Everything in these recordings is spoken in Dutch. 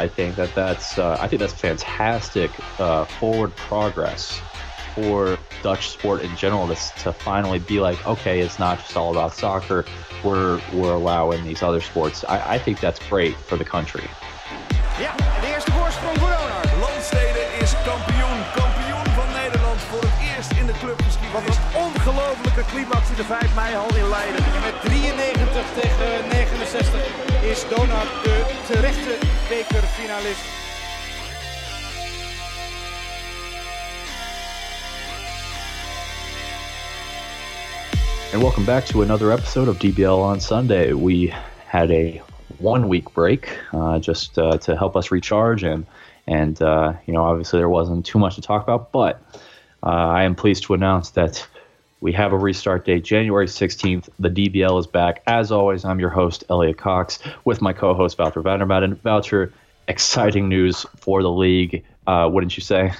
I think that that's uh, I think that's fantastic uh, forward progress for Dutch sport in general to, to finally be like, okay, it's not just all about soccer. We're we're allowing these other sports. I, I think that's great for the country. Ja, de eerste voorsprong voor Donar. Landstede is kampioen. Kampioen van Nederland voor het eerst in de clubgeschiedenis. Wat een ongelofelijke climax in de 5 mei al in Leiden. En met 93 tegen 69 is Donar de terechte bekerfinalist. And welcome back to another episode of DBL on Sunday. We had a one week break uh, just uh, to help us recharge, and and uh, you know obviously there wasn't too much to talk about, but uh, I am pleased to announce that we have a restart date, January 16th. The DBL is back. As always, I'm your host Elliot Cox with my co-host Valter Vandermaden. Valter, exciting news for the league, uh, wouldn't you say?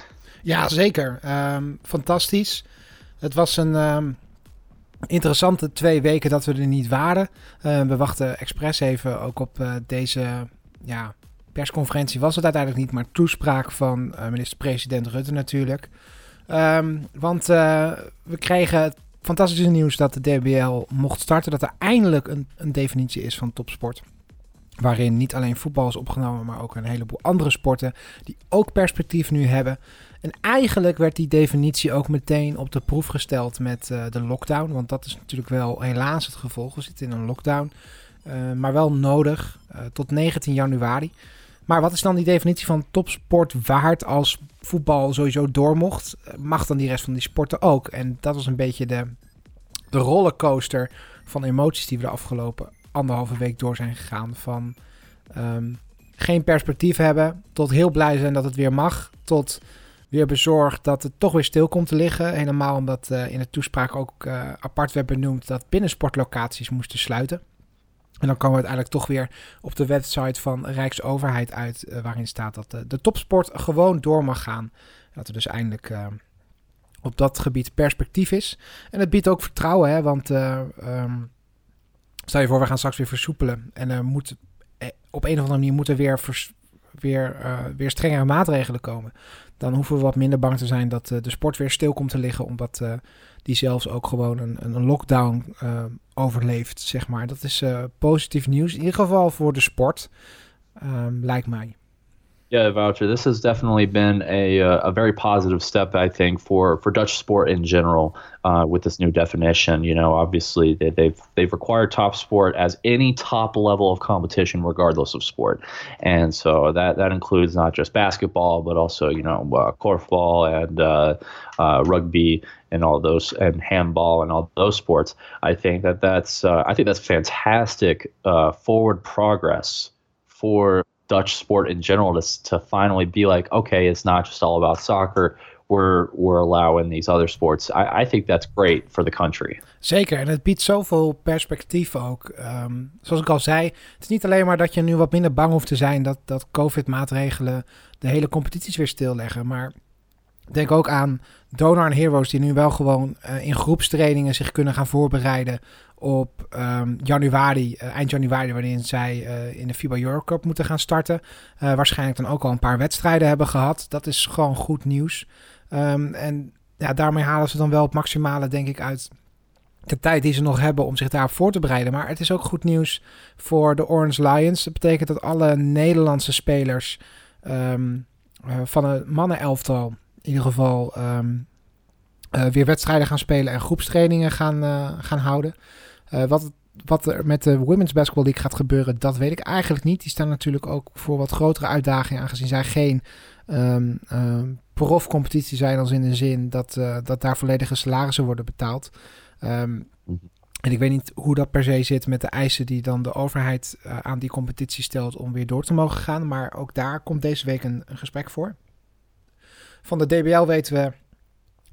Ja, zeker. Um, fantastisch. Het was een um, interessante twee weken dat we er niet waren. Uh, we wachten expres even ook op uh, deze ja, persconferentie. Was het uiteindelijk niet, maar toespraak van uh, minister-president Rutte natuurlijk. Um, want we kregen het fantastische nieuws dat de DBL mocht starten. Dat er eindelijk een, een definitie is van topsport. Waarin niet alleen voetbal is opgenomen, maar ook een heleboel andere sporten die ook perspectief nu hebben. En eigenlijk werd die definitie ook meteen op de proef gesteld met uh, de lockdown. Want dat is natuurlijk wel helaas het gevolg. We zitten in een lockdown. Uh, maar wel nodig tot 19 januari. Maar wat is dan die definitie van topsport waard als voetbal sowieso door mocht? Mag dan die rest van die sporten ook? En dat was een beetje de, de rollercoaster van emoties die we de afgelopen anderhalve week door zijn gegaan. Van um, geen perspectief hebben, tot heel blij zijn dat het weer mag, tot weer bezorgd dat het toch weer stil komt te liggen. Helemaal omdat uh, in de toespraak ook uh, apart werd benoemd dat binnensportlocaties moesten sluiten. En dan komen we uiteindelijk toch weer op de website van Rijksoverheid uit, uh, waarin staat dat de, de, topsport gewoon door mag gaan. Dat er dus eindelijk op dat gebied perspectief is. En het biedt ook vertrouwen, hè, want um, stel je voor, we gaan straks weer versoepelen. En er moet op een of andere manier moeten weer, weer, weer strengere maatregelen komen dan hoeven we wat minder bang te zijn dat de sport weer stil komt te liggen, omdat die zelfs ook gewoon een, een lockdown uh, overleeft, zeg maar. Dat is positief nieuws, in ieder geval voor de sport, um, lijkt mij. Yeah, Voucher, this has definitely been a, uh, a very positive step, I think, for, for Dutch sport in general uh, with this new definition. You know, obviously they, they've they've required top sport as any top level of competition, regardless of sport, and so that that includes not just basketball, but also you know uh, korfball and uh, uh, rugby and all those and handball and all those sports. I think that that's uh, I think that's fantastic forward progress for Dutch sport in general to, to finally be like, okay, it's not just all about soccer. We're, we're allowing these other sports. I, I think that's great for the country. Zeker, en het biedt zoveel perspectief ook. Um, zoals ik al zei, het is niet alleen maar dat je nu wat minder bang hoeft te zijn dat, dat COVID-maatregelen de hele competities weer stilleggen. Maar denk ook aan Donor en Heroes die nu wel gewoon uh, in groepstrainingen zich kunnen gaan voorbereiden op um, januari, uh, eind januari, waarin zij uh, in de FIBA Eurocup moeten gaan starten. Waarschijnlijk dan ook al een paar wedstrijden hebben gehad. Dat is gewoon goed nieuws. Um, en ja, daarmee halen ze dan wel het maximale, denk ik, uit de tijd die ze nog hebben om zich daarop voor te bereiden. Maar het is ook goed nieuws voor de Orange Lions. Dat betekent dat alle Nederlandse spelers um, van het mannenelftal in ieder geval weer wedstrijden gaan spelen en groepstrainingen gaan, gaan houden. Uh, wat, wat er met de Women's Basketball League gaat gebeuren, dat weet ik eigenlijk niet. Die staan natuurlijk ook voor wat grotere uitdagingen, aangezien zij geen um, profcompetitie zijn, als in de zin dat, dat daar volledige salarissen worden betaald. Um, en ik weet niet hoe dat per se zit met de eisen die dan de overheid uh, aan die competitie stelt om weer door te mogen gaan. Maar ook daar komt deze week een, een gesprek voor. Van de DBL weten we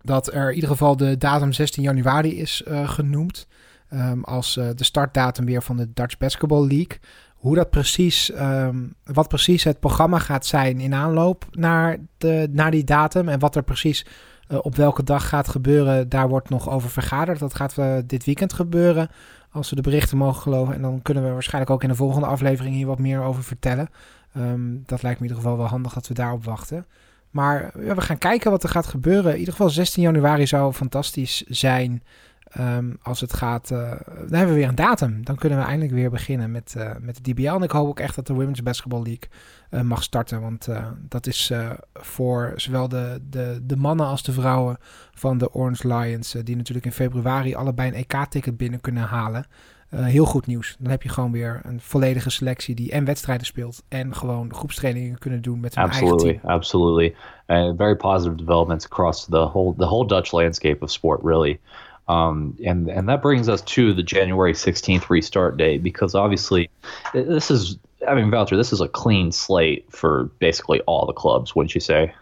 dat er in ieder geval de datum 16 januari is uh, genoemd. Um, als uh, de startdatum weer van de Dutch Basketball League. Hoe dat precies, um, wat precies het programma gaat zijn in aanloop naar, de, naar die datum. En wat er precies uh, op welke dag gaat gebeuren, daar wordt nog over vergaderd. Dat gaat dit weekend gebeuren, als we de berichten mogen geloven. En dan kunnen we waarschijnlijk ook in de volgende aflevering hier wat meer over vertellen. Ehm, dat lijkt me in ieder geval wel handig dat we daarop wachten. Maar we gaan kijken wat er gaat gebeuren. In ieder geval 16 januari zou fantastisch zijn. Ehm, als het gaat, uh, dan hebben we weer een datum. Dan kunnen we eindelijk weer beginnen met, uh, met de DBL. En ik hoop ook echt dat de Women's Basketball League uh, mag starten. Want dat is voor zowel de, de, de mannen als de vrouwen van de Orange Lions, die natuurlijk in februari allebei een EK-ticket binnen kunnen halen. Heel goed nieuws. Dan heb je gewoon weer een volledige selectie die en wedstrijden speelt en gewoon groepstrainingen kunnen doen met hun absolutely, eigen team. Absolutely, absolutely. very positive developments across the whole the whole Dutch landscape of sport, really. Um, and and that brings us to the January 16th restart date because obviously this is I mean Voucher this is a clean slate for basically all the clubs wouldn't you say?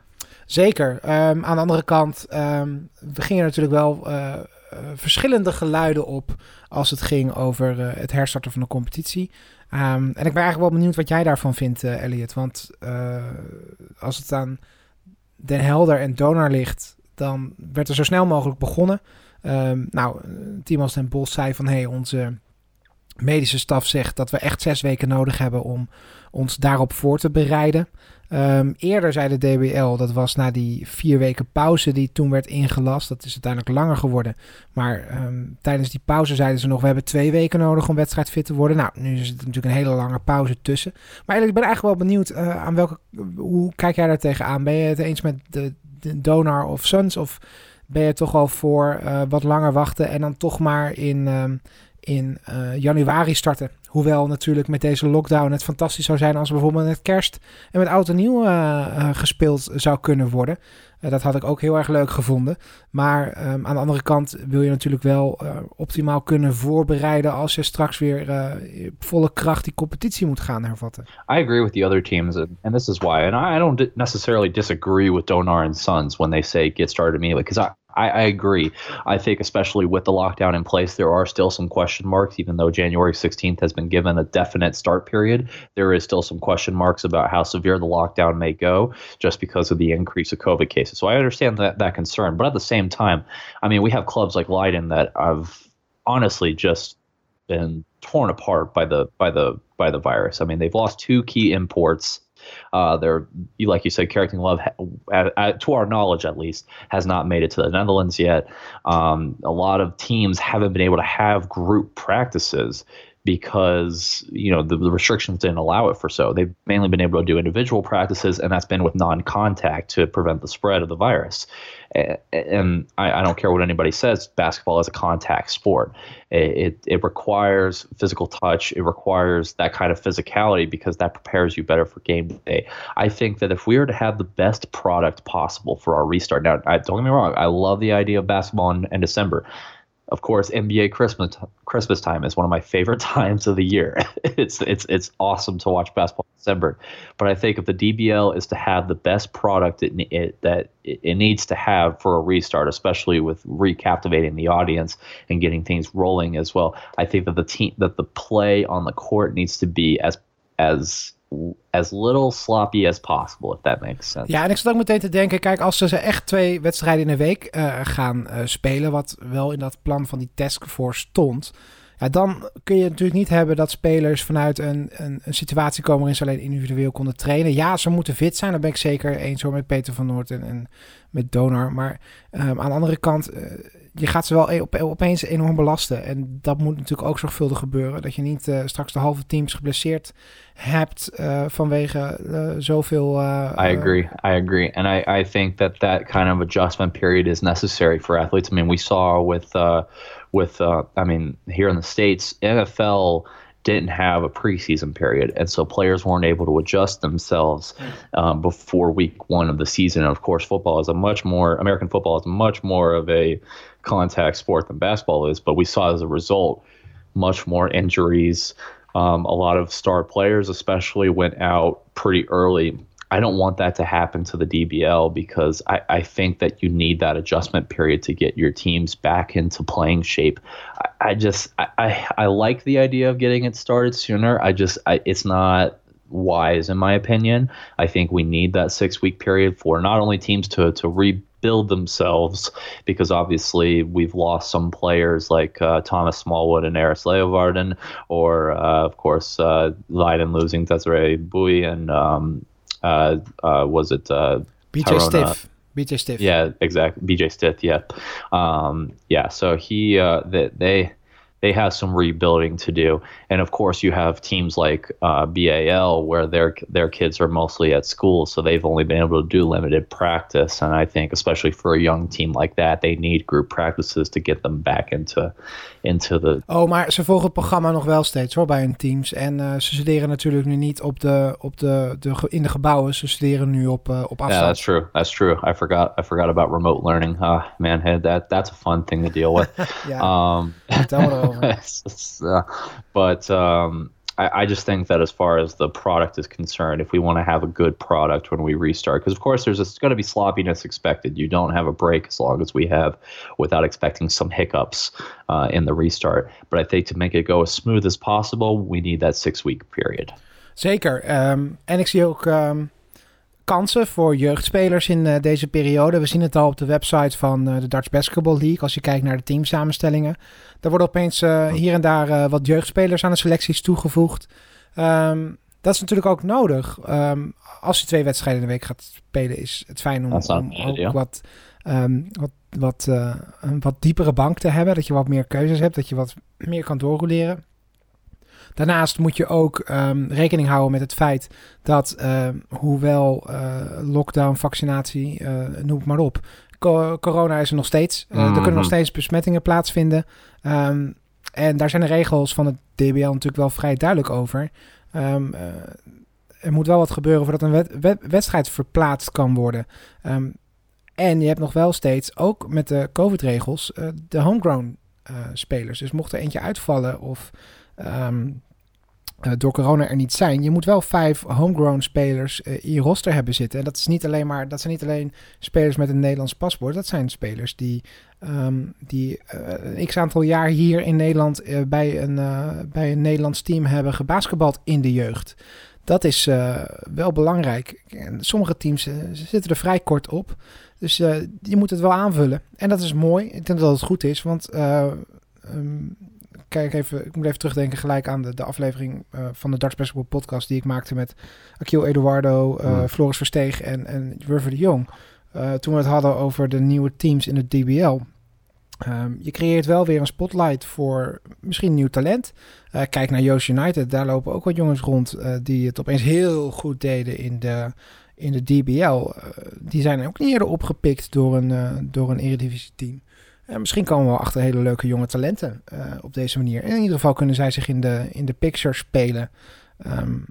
Zeker. Um, aan de andere kant um, we gingen natuurlijk wel uh, verschillende geluiden op als het ging over uh, het herstarten van de competitie. en ik ben eigenlijk wel benieuwd wat jij daarvan vindt, Elliot. Want als het aan Den Helder en Donar ligt, dan werd er zo snel mogelijk begonnen. Um, nou, Timos ten Bos zei van... hey, onze medische staf zegt dat we echt zes weken nodig hebben... om ons daarop voor te bereiden. Um, eerder zei de DBL, dat was na die vier weken pauze die toen werd ingelast. Dat is uiteindelijk langer geworden. Maar um, tijdens die pauze zeiden ze nog: we hebben twee weken nodig om wedstrijdfit te worden. Nou, nu is het natuurlijk een hele lange pauze tussen. Maar ik ben eigenlijk wel benieuwd uh, aan welke. Hoe kijk jij daar tegenaan? Ben je het eens met de, Donar of Sons? Of ben je toch al voor uh, wat langer wachten en dan toch maar in, uh, in uh, januari starten. Hoewel natuurlijk met deze lockdown het fantastisch zou zijn als bijvoorbeeld met kerst en met oud en nieuw gespeeld zou kunnen worden. dat had ik ook heel erg leuk gevonden. Maar um, aan de andere kant wil je natuurlijk wel optimaal kunnen voorbereiden als je straks weer volle kracht die competitie moet gaan hervatten. I agree with the other teams and this is why. And I don't necessarily disagree with Donar and Sons when they say get started immediately because I I, I, agree. I think, especially with the lockdown in place, there are still some question marks. Even though January 16th has been given a definite start period, there is still some question marks about how severe the lockdown may go, just because of the increase of COVID cases. So I understand that that concern, but at the same time, I mean, we have clubs like Leiden that have honestly just been torn apart by the by the by the virus. I mean, they've lost two key imports uh, they're like you said, Carrington Love, to our knowledge at least, has not made it to the Netherlands yet. Um, a lot of teams haven't been able to have group practices because you know the, the, restrictions didn't allow it for so. They've mainly been able to do individual practices, and that's been with non-contact to prevent the spread of the virus. And I, I don't care what anybody says, basketball is a contact sport. It, it, it requires physical touch. It requires that kind of physicality because that prepares you better for game day. I think that if we were to have the best product possible for our restart, now I, don't get me wrong, I love the idea of basketball in, in December of course, NBA Christmas Christmas time is one of my favorite times of the year. it's it's it's awesome to watch basketball in December. But I think if the DBL is to have the best product it, it, that it needs to have for a restart, especially with recaptivating the audience and getting things rolling as well, I think that the team that the play on the court needs to be as as as little sloppy as possible, if that makes sense. Ja, en ik zat ook meteen te denken, kijk, als ze echt twee wedstrijden in een week uh, gaan uh, spelen, wat wel in dat plan van die taskforce stond, ja, dan kun je natuurlijk niet hebben dat spelers vanuit een, een, een, situatie komen waarin ze alleen individueel konden trainen. Ja, ze moeten fit zijn, dat ben ik zeker eens hoor met Peter van Noort en, en met Donor. Maar um, aan de andere kant, uh, je gaat ze wel e-, op, opeens enorm belasten. En dat moet natuurlijk ook zorgvuldig gebeuren. Dat je niet uh, straks de halve teams geblesseerd hebt uh, vanwege uh, zoveel. I agree. I agree. And I, I think that that kind of adjustment period is necessary for athletes. I mean, we saw with, with I mean, here in the States, NFL didn't have a preseason period, and so players weren't able to adjust themselves um, before week one of the season. And of course, football is a much more American football is much more of a contact sport than basketball is. But we saw as a result much more injuries. Um, a lot of star players, especially, went out pretty early I don't want that to happen to the DBL because I, I think that you need that adjustment period to get your teams back into playing shape. I, I just I, I, I like the idea of getting it started sooner. I just I, it's not wise in my opinion. I think we need that six week period for not only teams to to re build themselves because obviously we've lost some players like uh, Thomas Smallwood and Eris Leovarden, or uh, of course uh, Leiden losing Desiree Bui and um, uh, uh, was it uh, BJ Stiff. BJ Stiff. Yeah, exactly. BJ Stith. Yeah, um, yeah. So he uh, that they they have some rebuilding to do, and of course you have teams like uh, BAL where their their kids are mostly at school, so they've only been able to do limited practice. And I think especially for a young team like that, they need group practices to get them back into into the. Oh, maar ze volgen het programma nog wel steeds hoor bij hun teams. En uh, ze studeren natuurlijk nu niet op de, op de, de, in de gebouwen. Ze studeren nu op, uh, op afstand. Yeah, that's true. That's true. I forgot. I forgot about remote learning. Uh, man, hey, that that's a fun thing to deal with. yeah. Um, uh, but um, I, I, just think that as far as the product is concerned, if we want to have a good product when we restart, because of course there's going to be sloppiness expected. You don't have a break as long as we have, without expecting some hiccups uh, in the restart. But I think to make it go as smooth as possible, we need that six week period. Zeker. Um, en ik zie ook um, kansen voor jeugdspelers in uh, deze periode. We zien het al op de website van uh, de Dutch Basketball League. Als je kijkt naar de teamsamenstellingen. Er worden opeens uh, hier en daar wat jeugdspelers aan de selecties toegevoegd. Um, dat is natuurlijk ook nodig. Um, als je twee wedstrijden in de week gaat spelen, is het fijn om, om ook ja. wat, um, wat, wat, een wat diepere bank te hebben. Dat je wat meer keuzes hebt. Dat je wat meer kan doorroleren. Daarnaast moet je ook um, rekening houden met het feit dat, uh, hoewel uh, lockdown, vaccinatie, uh, noem het maar op, co corona is er nog steeds. Mm -hmm. Er kunnen nog steeds besmettingen plaatsvinden. Um, en daar zijn de regels van het DBL natuurlijk wel vrij duidelijk over. Um, er moet wel wat gebeuren voordat een wed wed wedstrijd verplaatst kan worden. en je hebt nog wel steeds, ook met de COVID-regels, de homegrown spelers. Dus mocht er eentje uitvallen of um, uh, door corona er niet zijn. Je moet wel vijf homegrown spelers uh, in je roster hebben zitten. En dat, is niet alleen maar, dat zijn niet alleen spelers met een Nederlands paspoort. Dat zijn spelers die, um, die uh, een x aantal jaar hier in Nederland bij, een, bij een Nederlands team hebben gebasketbald in de jeugd. Dat is wel belangrijk. En sommige teams zitten er vrij kort op. Dus je moet het wel aanvullen. En dat is mooi. Ik denk dat het goed is, want... Um, kijk even, ik moet even terugdenken gelijk aan de, de aflevering uh, van de Darts Basketball podcast die ik maakte met Akil Eduardo, uh, mm. Floris Versteeg en, en River de Jong. Uh, toen we het hadden over de nieuwe teams in het DBL. Um, je creëert wel weer een spotlight voor misschien nieuw talent. kijk naar Joost United, daar lopen ook wat jongens rond die het opeens heel goed deden in de, in de DBL. die zijn ook niet eerder opgepikt door een, door een eredivisie team. Uh, misschien komen we achter hele leuke jonge talenten uh, op deze manier. En in ieder geval kunnen zij zich in de, in de picture spelen. Um,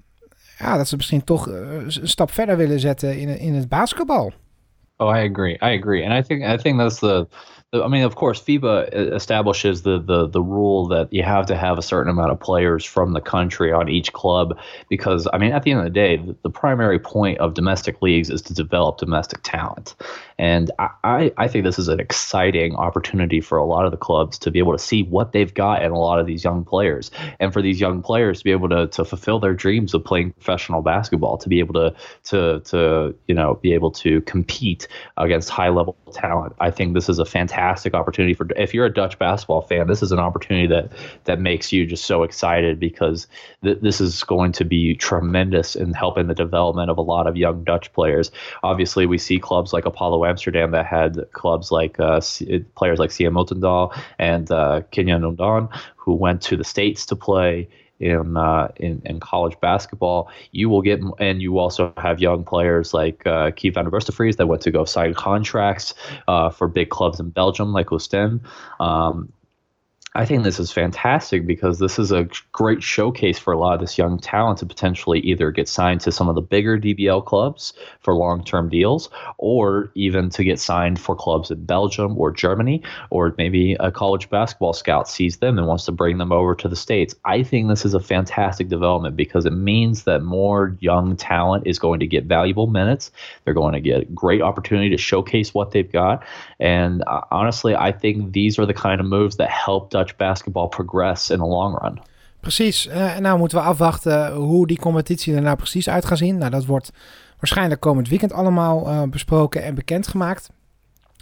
ja, dat ze misschien toch uh, een stap verder willen zetten in, in het basketbal. Oh, I agree. I agree. And I think I think that's the I mean, of course, FIBA establishes the, the the rule that you have to have a certain amount of players from the country on each club because, I mean, at the end of the day, the, the primary point of domestic leagues is to develop domestic talent, and I I think this is an exciting opportunity for a lot of the clubs to be able to see what they've got in a lot of these young players, and for these young players to be able to to fulfill their dreams of playing professional basketball, to be able to to to you know be able to compete against high level talent. I think this is a fantastic fantastic opportunity for if you're a Dutch basketball fan. This is an opportunity that that makes you just so excited because th- this is going to be tremendous in helping the development of a lot of young Dutch players. Obviously, we see clubs like Apollo Amsterdam that had clubs like uh, C- players like Sia Motendal and uh, Undan who went to the states to play in, uh, in in college basketball. You will get, and you also have young players like uh, Keith van der Verstefries that went to go sign contracts uh, for big clubs in Belgium, like Ostend. Um, I think this is fantastic because this is a great showcase for a lot of this young talent to potentially either get signed to some of the bigger DBL clubs for long term deals or even to get signed for clubs in Belgium or Germany, or maybe a college basketball scout sees them and wants to bring them over to the States. I think this is a fantastic development because it means that more young talent is going to get valuable minutes. They're going to get great opportunity to showcase what they've got. And uh, honestly, I think these are the kind of moves that help Dutch Basketball progress in the long run. Precies. Uh, en nou moeten we afwachten hoe die competitie er nou precies uit gaat zien. Nou, dat wordt waarschijnlijk komend weekend allemaal uh, besproken en bekendgemaakt.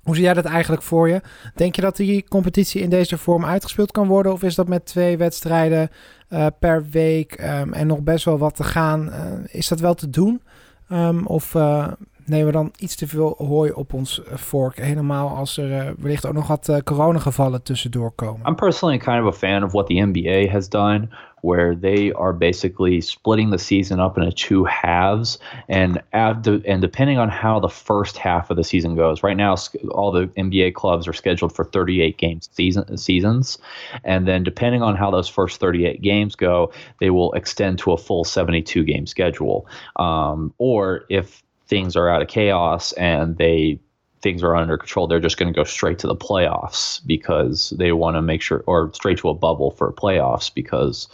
Hoe zie jij dat eigenlijk voor je? Denk je dat die competitie in deze vorm uitgespeeld kan worden? Of is dat met twee wedstrijden uh, per week um, en nog best wel wat te gaan? Is dat wel te doen? Um, of nemen we dan iets te veel hooi op ons vork? Helemaal als er wellicht ook nog wat coronagevallen tussendoor komen. I'm personally kind of a fan of what the NBA has done. where they are basically splitting the season up into two halves and after, and depending on how the first half of the season goes right now all the NBA clubs are scheduled for 38 games season seasons and then depending on how those first 38 games go they will extend to a full 72 game schedule um, or if things are out of chaos and they things are under control, they're just going to go straight to the playoffs because they want to make sure, or straight to a bubble for playoffs because,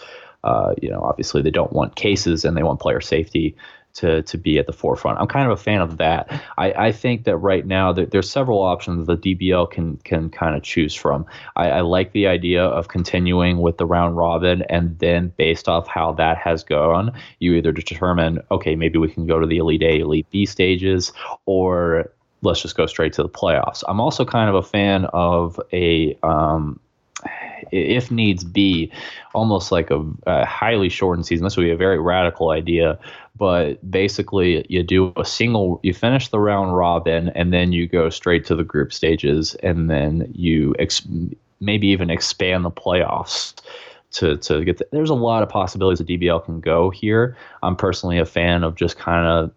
uh, you know, obviously they don't want cases and they want player safety to to be at the forefront. I'm kind of a fan of that. I, I think that right now there, there's several options the DBL can can kind of choose from. I, I like the idea of continuing with the round robin, and then based off how that has gone, you either determine okay maybe we can go to the elite A, elite B stages, or let's just go straight to the playoffs. I'm also kind of a fan of a, um, if needs be, almost like a, a, highly shortened season. This would be a very radical idea, but basically, you do a single, you finish the round robin, and then you go straight to the group stages, and then you ex- maybe even expand the playoffs to to get the, there's a lot of possibilities the DBL can go here. I'm personally a fan of just kind of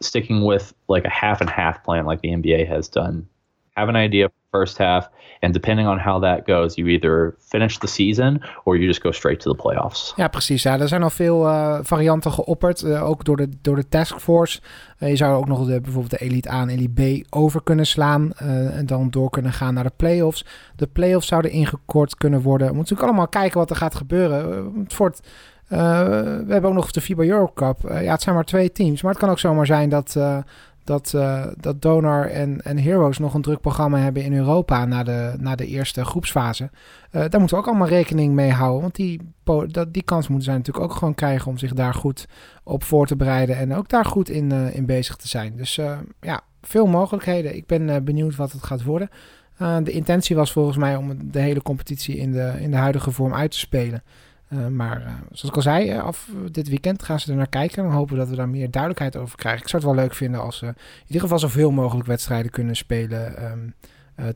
sticking with like a half and half plan like the NBA has done. Have an idea first half, and depending on how that goes, you either finish the season or you just go straight to the playoffs. Ja, precies. Ja, er zijn al veel uh, varianten geopperd, uh, ook door de, door de taskforce. Uh, je zou ook nog de, bijvoorbeeld de Elite A en Elite B over kunnen slaan en dan door kunnen gaan naar de playoffs. De playoffs zouden ingekort kunnen worden. We moeten natuurlijk allemaal kijken wat er gaat gebeuren. voor het we hebben ook nog de FIBA Europe Cup. Ja, het zijn maar twee teams. Maar het kan ook zomaar zijn dat, uh, dat, dat Donar en, en Heroes nog een druk programma hebben in Europa na de, na de eerste groepsfase. daar moeten we ook allemaal rekening mee houden. Want die, dat, die kans moeten zij natuurlijk ook gewoon krijgen om zich daar goed op voor te bereiden. En ook daar goed in, in bezig te zijn. Dus ja, veel mogelijkheden. Ik ben benieuwd wat het gaat worden. de intentie was volgens mij om de hele competitie in de, in de huidige vorm uit te spelen. Uh, maar uh, zoals ik al zei, uh, af dit weekend gaan ze er naar kijken. En hopen dat we daar meer duidelijkheid over krijgen. Ik zou het wel leuk vinden als we in ieder geval zoveel mogelijk wedstrijden kunnen spelen. Um,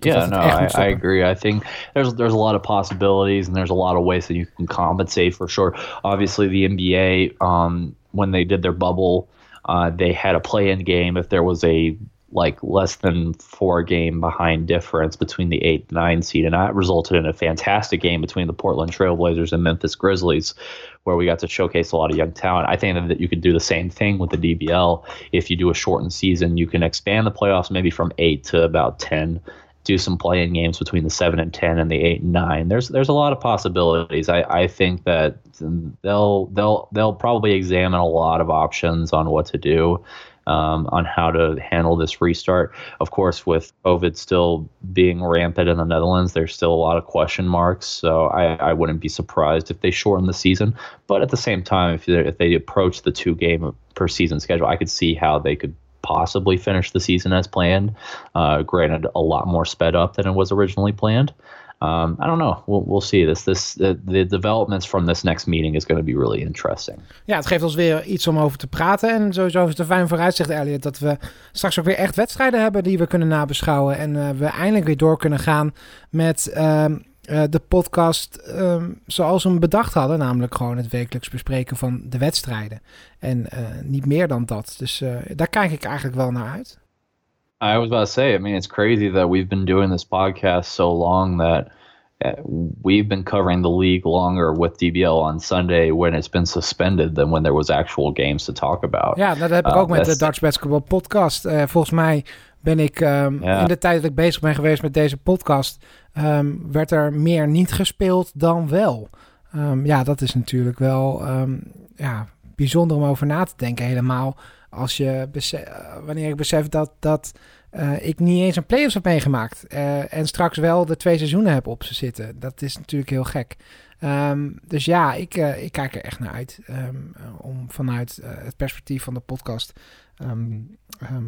yeah, no, I, I, agree. I think there's there's a lot of possibilities and there's a lot of ways that you can compensate for sure. Obviously, the NBA, um, when they did their bubble, uh, they had a play-in game if there was a like less than four game behind difference between the eight nine seed, and that resulted in a fantastic game between the Portland Trailblazers and Memphis Grizzlies, where we got to showcase a lot of young talent. I think that you could do the same thing with the DBL if you do a shortened season. You can expand the playoffs maybe from eight to about ten. Do some playing games between the seven and ten and the eight and nine. There's there's a lot of possibilities. I, I think that they'll they'll they'll probably examine a lot of options on what to do um, on how to handle this restart. Of course, with COVID still being rampant in the Netherlands, there's still a lot of question marks. So I, I wouldn't be surprised if they shorten the season. But at the same time, if they, if they approach the two game per season schedule, I could see how they could possibly finish the season as planned. Uh, granted, a lot more sped up than it was originally planned. Um, I don't know. We'll, we'll see. This, this, the, developments from this next meeting is going to be really interesting. Ja, het geeft ons weer iets om over te praten. En sowieso is het een fijn vooruitzicht, Elliot, dat we straks ook weer echt wedstrijden hebben die we kunnen nabeschouwen. En uh, we eindelijk weer door kunnen gaan met uh, uh, de podcast ehm, zoals we hem bedacht hadden. Namelijk gewoon het wekelijks bespreken van de wedstrijden. En eh, niet meer dan dat. Dus eh, daar kijk ik eigenlijk wel naar uit. I was about to say, I mean, it's crazy that we've been doing this podcast so long that uh, we've been covering the league longer with DBL on Sunday when it's been suspended than when there was actual games to talk about. Ja, dat heb ik uh, ook met de Dutch Basketball podcast. Uh, volgens mij ben ik um, in de tijd dat ik bezig ben geweest met deze podcast, um, werd er meer niet gespeeld dan wel. Um, ja, dat is natuurlijk wel ja, bijzonder om over na te denken. Helemaal als je wanneer ik besef dat, dat uh, ik niet eens een playoffs heb meegemaakt. Uh, en straks wel de twee seizoenen heb op ze zitten. Dat is natuurlijk heel gek. Ehm, dus ja, ik, ik kijk er echt naar uit ehm, om vanuit het perspectief van de podcast ehm,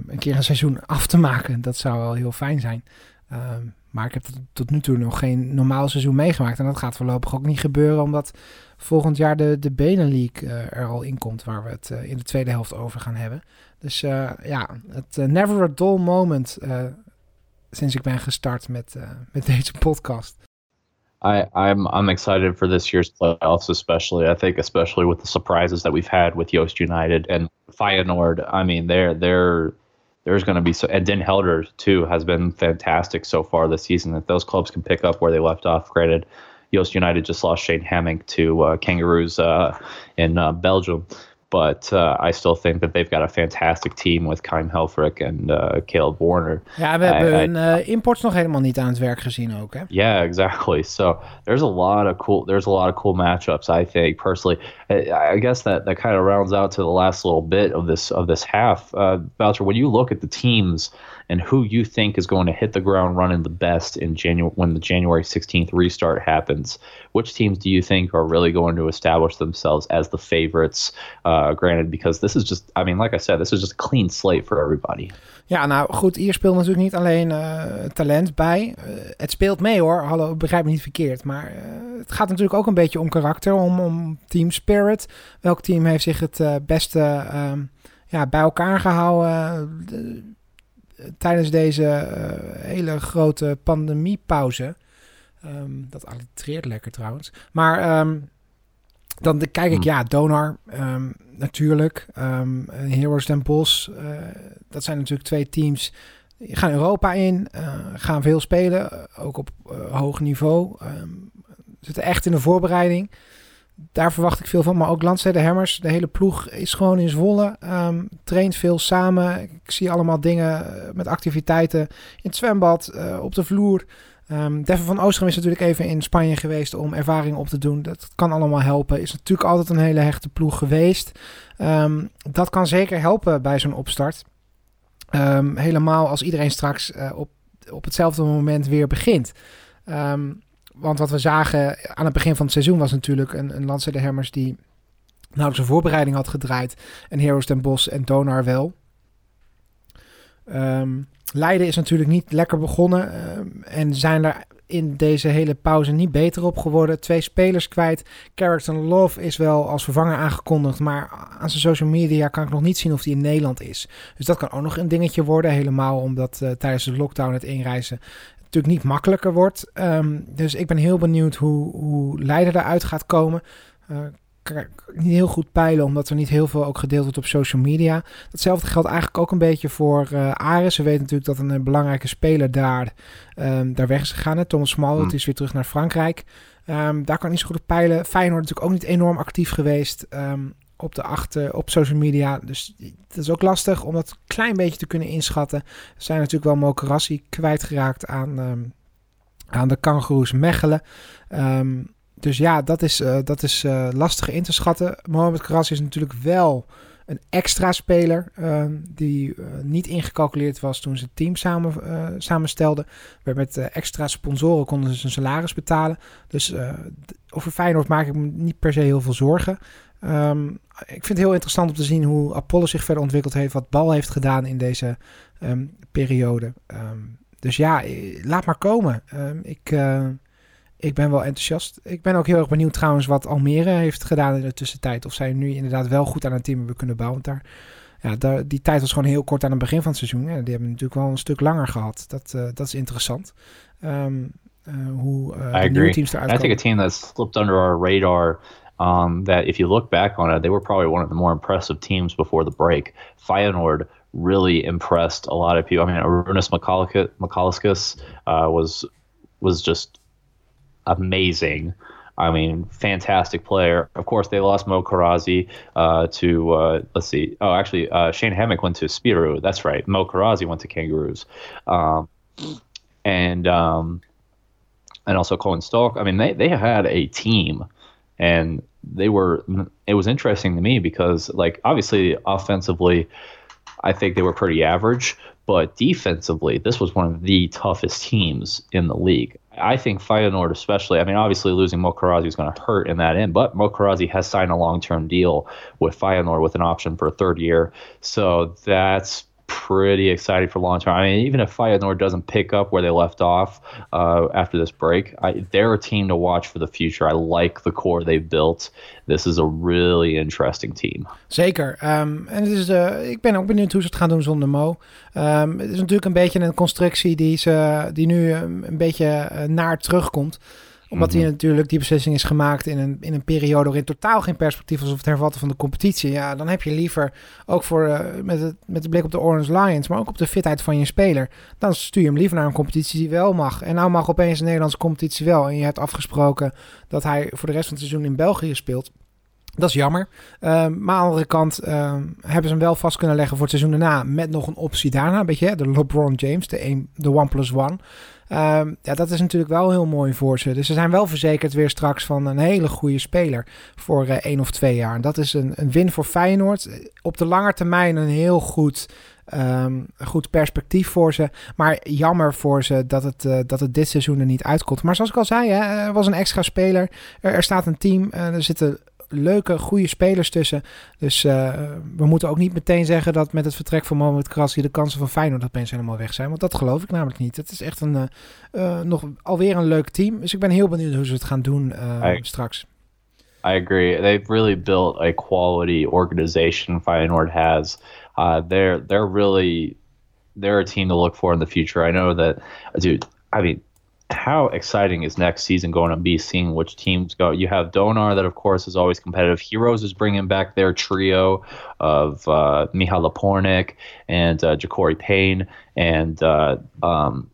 een keer een seizoen af te maken. Dat zou wel heel fijn zijn. Maar ik heb tot nu toe nog geen normaal seizoen meegemaakt. En dat gaat voorlopig ook niet gebeuren, omdat volgend jaar de, de Benen League er al in komt, waar we het in de tweede helft over gaan hebben. Dus ja, het never a dull moment sinds ik ben gestart met, met deze podcast. I, I'm I'm excited for this year's playoffs, especially. I think, especially with the surprises that we've had with Yost United and Feyenoord. I mean, they're they're there's going to be so, and Den Helder too has been fantastic so far this season. If those clubs can pick up where they left off. Granted, Yost United just lost Shane Hammock to uh, Kangaroos uh, in uh, Belgium, But uh, I still think that they've got a fantastic team with Keim Helfrich en uh, Caleb Warner. Ja, we hebben I, hun uh, imports nog helemaal niet aan het werk gezien ook, hè? Yeah, exactly. So there's a lot of cool. There's a lot of cool matchups. I think personally, I, I guess that that kind of rounds out to the last little bit of this of this half. Uh, Boucher, when you look at the teams and who you think is going to hit the ground running the best in January when the January 16th restart happens. Which teams do you think are really going to establish themselves as the favorites? Uh, granted, because this is just, I mean, like I said, this is just a clean slate for everybody. Ja, nou goed, hier speelt natuurlijk niet alleen uh, talent bij. Uh, het speelt mee hoor, hallo, begrijp me niet verkeerd. Maar uh, het gaat natuurlijk ook een beetje om karakter, om, om team spirit. Welk team heeft zich het beste um, ja, bij elkaar gehouden? De, tijdens deze uh, hele grote pandemiepauze. Um, dat allitereert lekker trouwens. Maar um, dan kijk ik, hmm. ja, Donar um, natuurlijk. Heroes Den Bos. Uh, dat zijn natuurlijk twee teams. Die gaan Europa in. Uh, gaan veel spelen. Ook op hoog niveau. zitten echt in de voorbereiding daar verwacht ik veel van. Maar ook Landstede Hammers, de hele ploeg is gewoon in Zwolle. Um, traint veel samen. Ik zie allemaal dingen eh, met activiteiten in het zwembad, op de vloer. Um, Devin van Oostrum is natuurlijk even in Spanje geweest om ervaring op te doen. Dat kan allemaal helpen. Is natuurlijk altijd een hele hechte ploeg geweest. Um, dat kan zeker helpen bij zo'n opstart. helemaal als iedereen straks uh, op, op hetzelfde moment weer begint. Want wat we zagen aan het begin van het seizoen was natuurlijk een, een de Hemmers die nauwelijks een voorbereiding had gedraaid. En Heroes ten Bos en Donar wel. Um, Leiden is natuurlijk niet lekker begonnen. Um, en zijn er in deze hele pauze niet beter op geworden. Twee spelers kwijt. Character Love is wel als vervanger aangekondigd. Maar aan zijn social media kan ik nog niet zien of hij in Nederland is. Dus dat kan ook nog een dingetje worden. Helemaal omdat uh, tijdens de lockdown het inreizen natuurlijk niet makkelijker wordt. Um, dus ik ben heel benieuwd hoe, hoe Leiden eruit gaat komen. Uh, niet heel goed peilen, omdat er niet heel veel ook gedeeld wordt op social media. Datzelfde geldt eigenlijk ook een beetje voor uh, Ares. We weten natuurlijk dat een, een belangrijke speler daar, um, daar weg is gegaan. Hè? Thomas Smalwood hmm. is weer terug naar Frankrijk. Um, daar kan ik niet zo goed op peilen. Feyenoord natuurlijk ook niet enorm actief geweest. Um, op de achter op social media. Dus het is ook lastig om dat een klein beetje te kunnen inschatten. Er zijn natuurlijk wel Mokerassi kwijtgeraakt aan, aan de kangoeroes Mechelen. Um, dus ja, dat is, uh, dat is uh, lastig in te schatten. Mohamed Karassi is natuurlijk wel een extra speler uh, die uh, niet ingecalculeerd was toen ze het team samen, samenstelden. Met extra sponsoren konden ze zijn salaris betalen. Dus over Feyenoord maak ik me niet per se heel veel zorgen. Um, ik vind het heel interessant om te zien hoe Apollo zich verder ontwikkeld heeft. Wat Bal heeft gedaan in deze um, periode. Dus ja, laat maar komen. ik, ik ben wel enthousiast. Ik ben ook heel erg benieuwd trouwens wat Almere heeft gedaan in de tussentijd. Of zij nu inderdaad wel goed aan een team hebben kunnen bouwen. Want daar, ja, daar, die tijd was gewoon heel kort aan het begin van het seizoen. Ja, die hebben natuurlijk wel een stuk langer gehad. Dat, uh, dat is interessant. Um, uh, hoe uh, de nieuwe teams eruit I think a team that slipped under our radar um, that if you look back on it, they were probably one of the more impressive teams before the break. Feyenoord really impressed a lot of people. I mean, Arunas McCalliscus uh, was was just amazing. I mean, fantastic player. Of course, they lost Mo Karazi uh, to uh, let's see. Oh, actually, uh, Shane Hammock went to Spirou. That's right. Mo Karazi went to Kangaroos, um, and um, and also Colin Stalk. I mean, they they had a team and they were it was interesting to me because like obviously offensively i think they were pretty average but defensively this was one of the toughest teams in the league I think Feyenoord, especially, I mean, obviously losing Mokarazi is going to hurt in that end, but Mokarazi has signed a long term deal with Feyenoord with an option for a third year. So that's pretty excited for long term. I mean, even if Feyenoord doesn't pick up where they left off uh, after this break, I, they're a team to watch for the future. I like the core they've built. This is a really interesting team. Zeker. Um, en het is, uh, ik ben ook benieuwd hoe ze het gaan doen zonder Mo. Um, het is natuurlijk een beetje een constructie die, ze, die nu een beetje uh, naar terugkomt omdat mm natuurlijk die beslissing is gemaakt in een, in een periode waarin totaal geen perspectief was of het hervatten van de competitie. Ja, dan heb je liever ook voor uh, met, het, met de blik op de Orange Lions, maar ook op de fitheid van je speler. Dan stuur je hem liever naar een competitie die wel mag. En nou mag opeens een Nederlandse competitie wel. En je hebt afgesproken dat hij voor de rest van het seizoen in België speelt. Dat is jammer. Uh, maar aan de andere kant uh, hebben ze hem wel vast kunnen leggen voor het seizoen daarna. Met nog een optie daarna. Beetje de LeBron James, de, een, de one plus one. Uh, ja, dat is natuurlijk wel heel mooi voor ze. Dus ze zijn wel verzekerd weer straks van een hele goede speler voor uh, één of twee jaar. En dat is een, een win voor Feyenoord. Op de lange termijn een heel goed, um, goed perspectief voor ze. Maar jammer voor ze dat het, uh, dat het dit seizoen er niet uitkomt. Maar zoals ik al zei, hè, er was een extra speler. Er, er staat een team. er zitten leuke, goede spelers tussen. Dus uh, we moeten ook niet meteen zeggen dat met het vertrek van Mohamed Krassi de kansen van Feyenoord opeens helemaal weg zijn. Want dat geloof ik namelijk niet. Het is echt een, uh, uh, nog alweer een leuk team. Dus ik ben heel benieuwd hoe ze het gaan doen I, straks. I agree. They've really built a quality organization Feyenoord has. Uh, they're they're really they're a team to look for in the future. I know that, dude. I mean, how exciting is next season going to be seeing which teams go? You have Donar, that of course is always competitive. Heroes is bringing back their trio of uh, Lapornik and uh, Ja'Cory Payne and uh, um,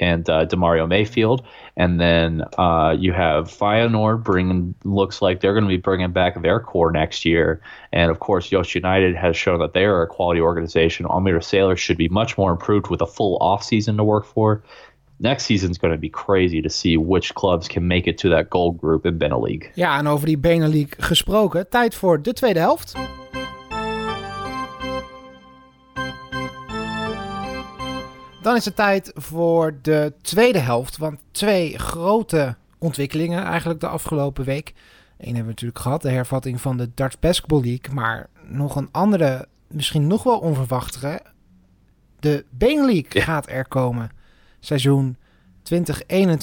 and uh, Demario Mayfield, and then uh, you have Feyenoord bringing. Looks like they're going to be bringing back their core next year, and of course, Yost United has shown that they are a quality organization. Almere Sailors should be much more improved with a full offseason to work for next season's going to be crazy to see which clubs can make it to that gold group in Benelux. Ja, en over die Benelux gesproken, tijd voor de tweede helft. Dan is het tijd voor de tweede helft, want twee grote ontwikkelingen eigenlijk de afgelopen week. Eén hebben we natuurlijk gehad, de hervatting van de Dutch Basketball League, maar nog een andere, misschien nog wel onverwachtere, de Benelux ja. gaat er komen seizoen 2021,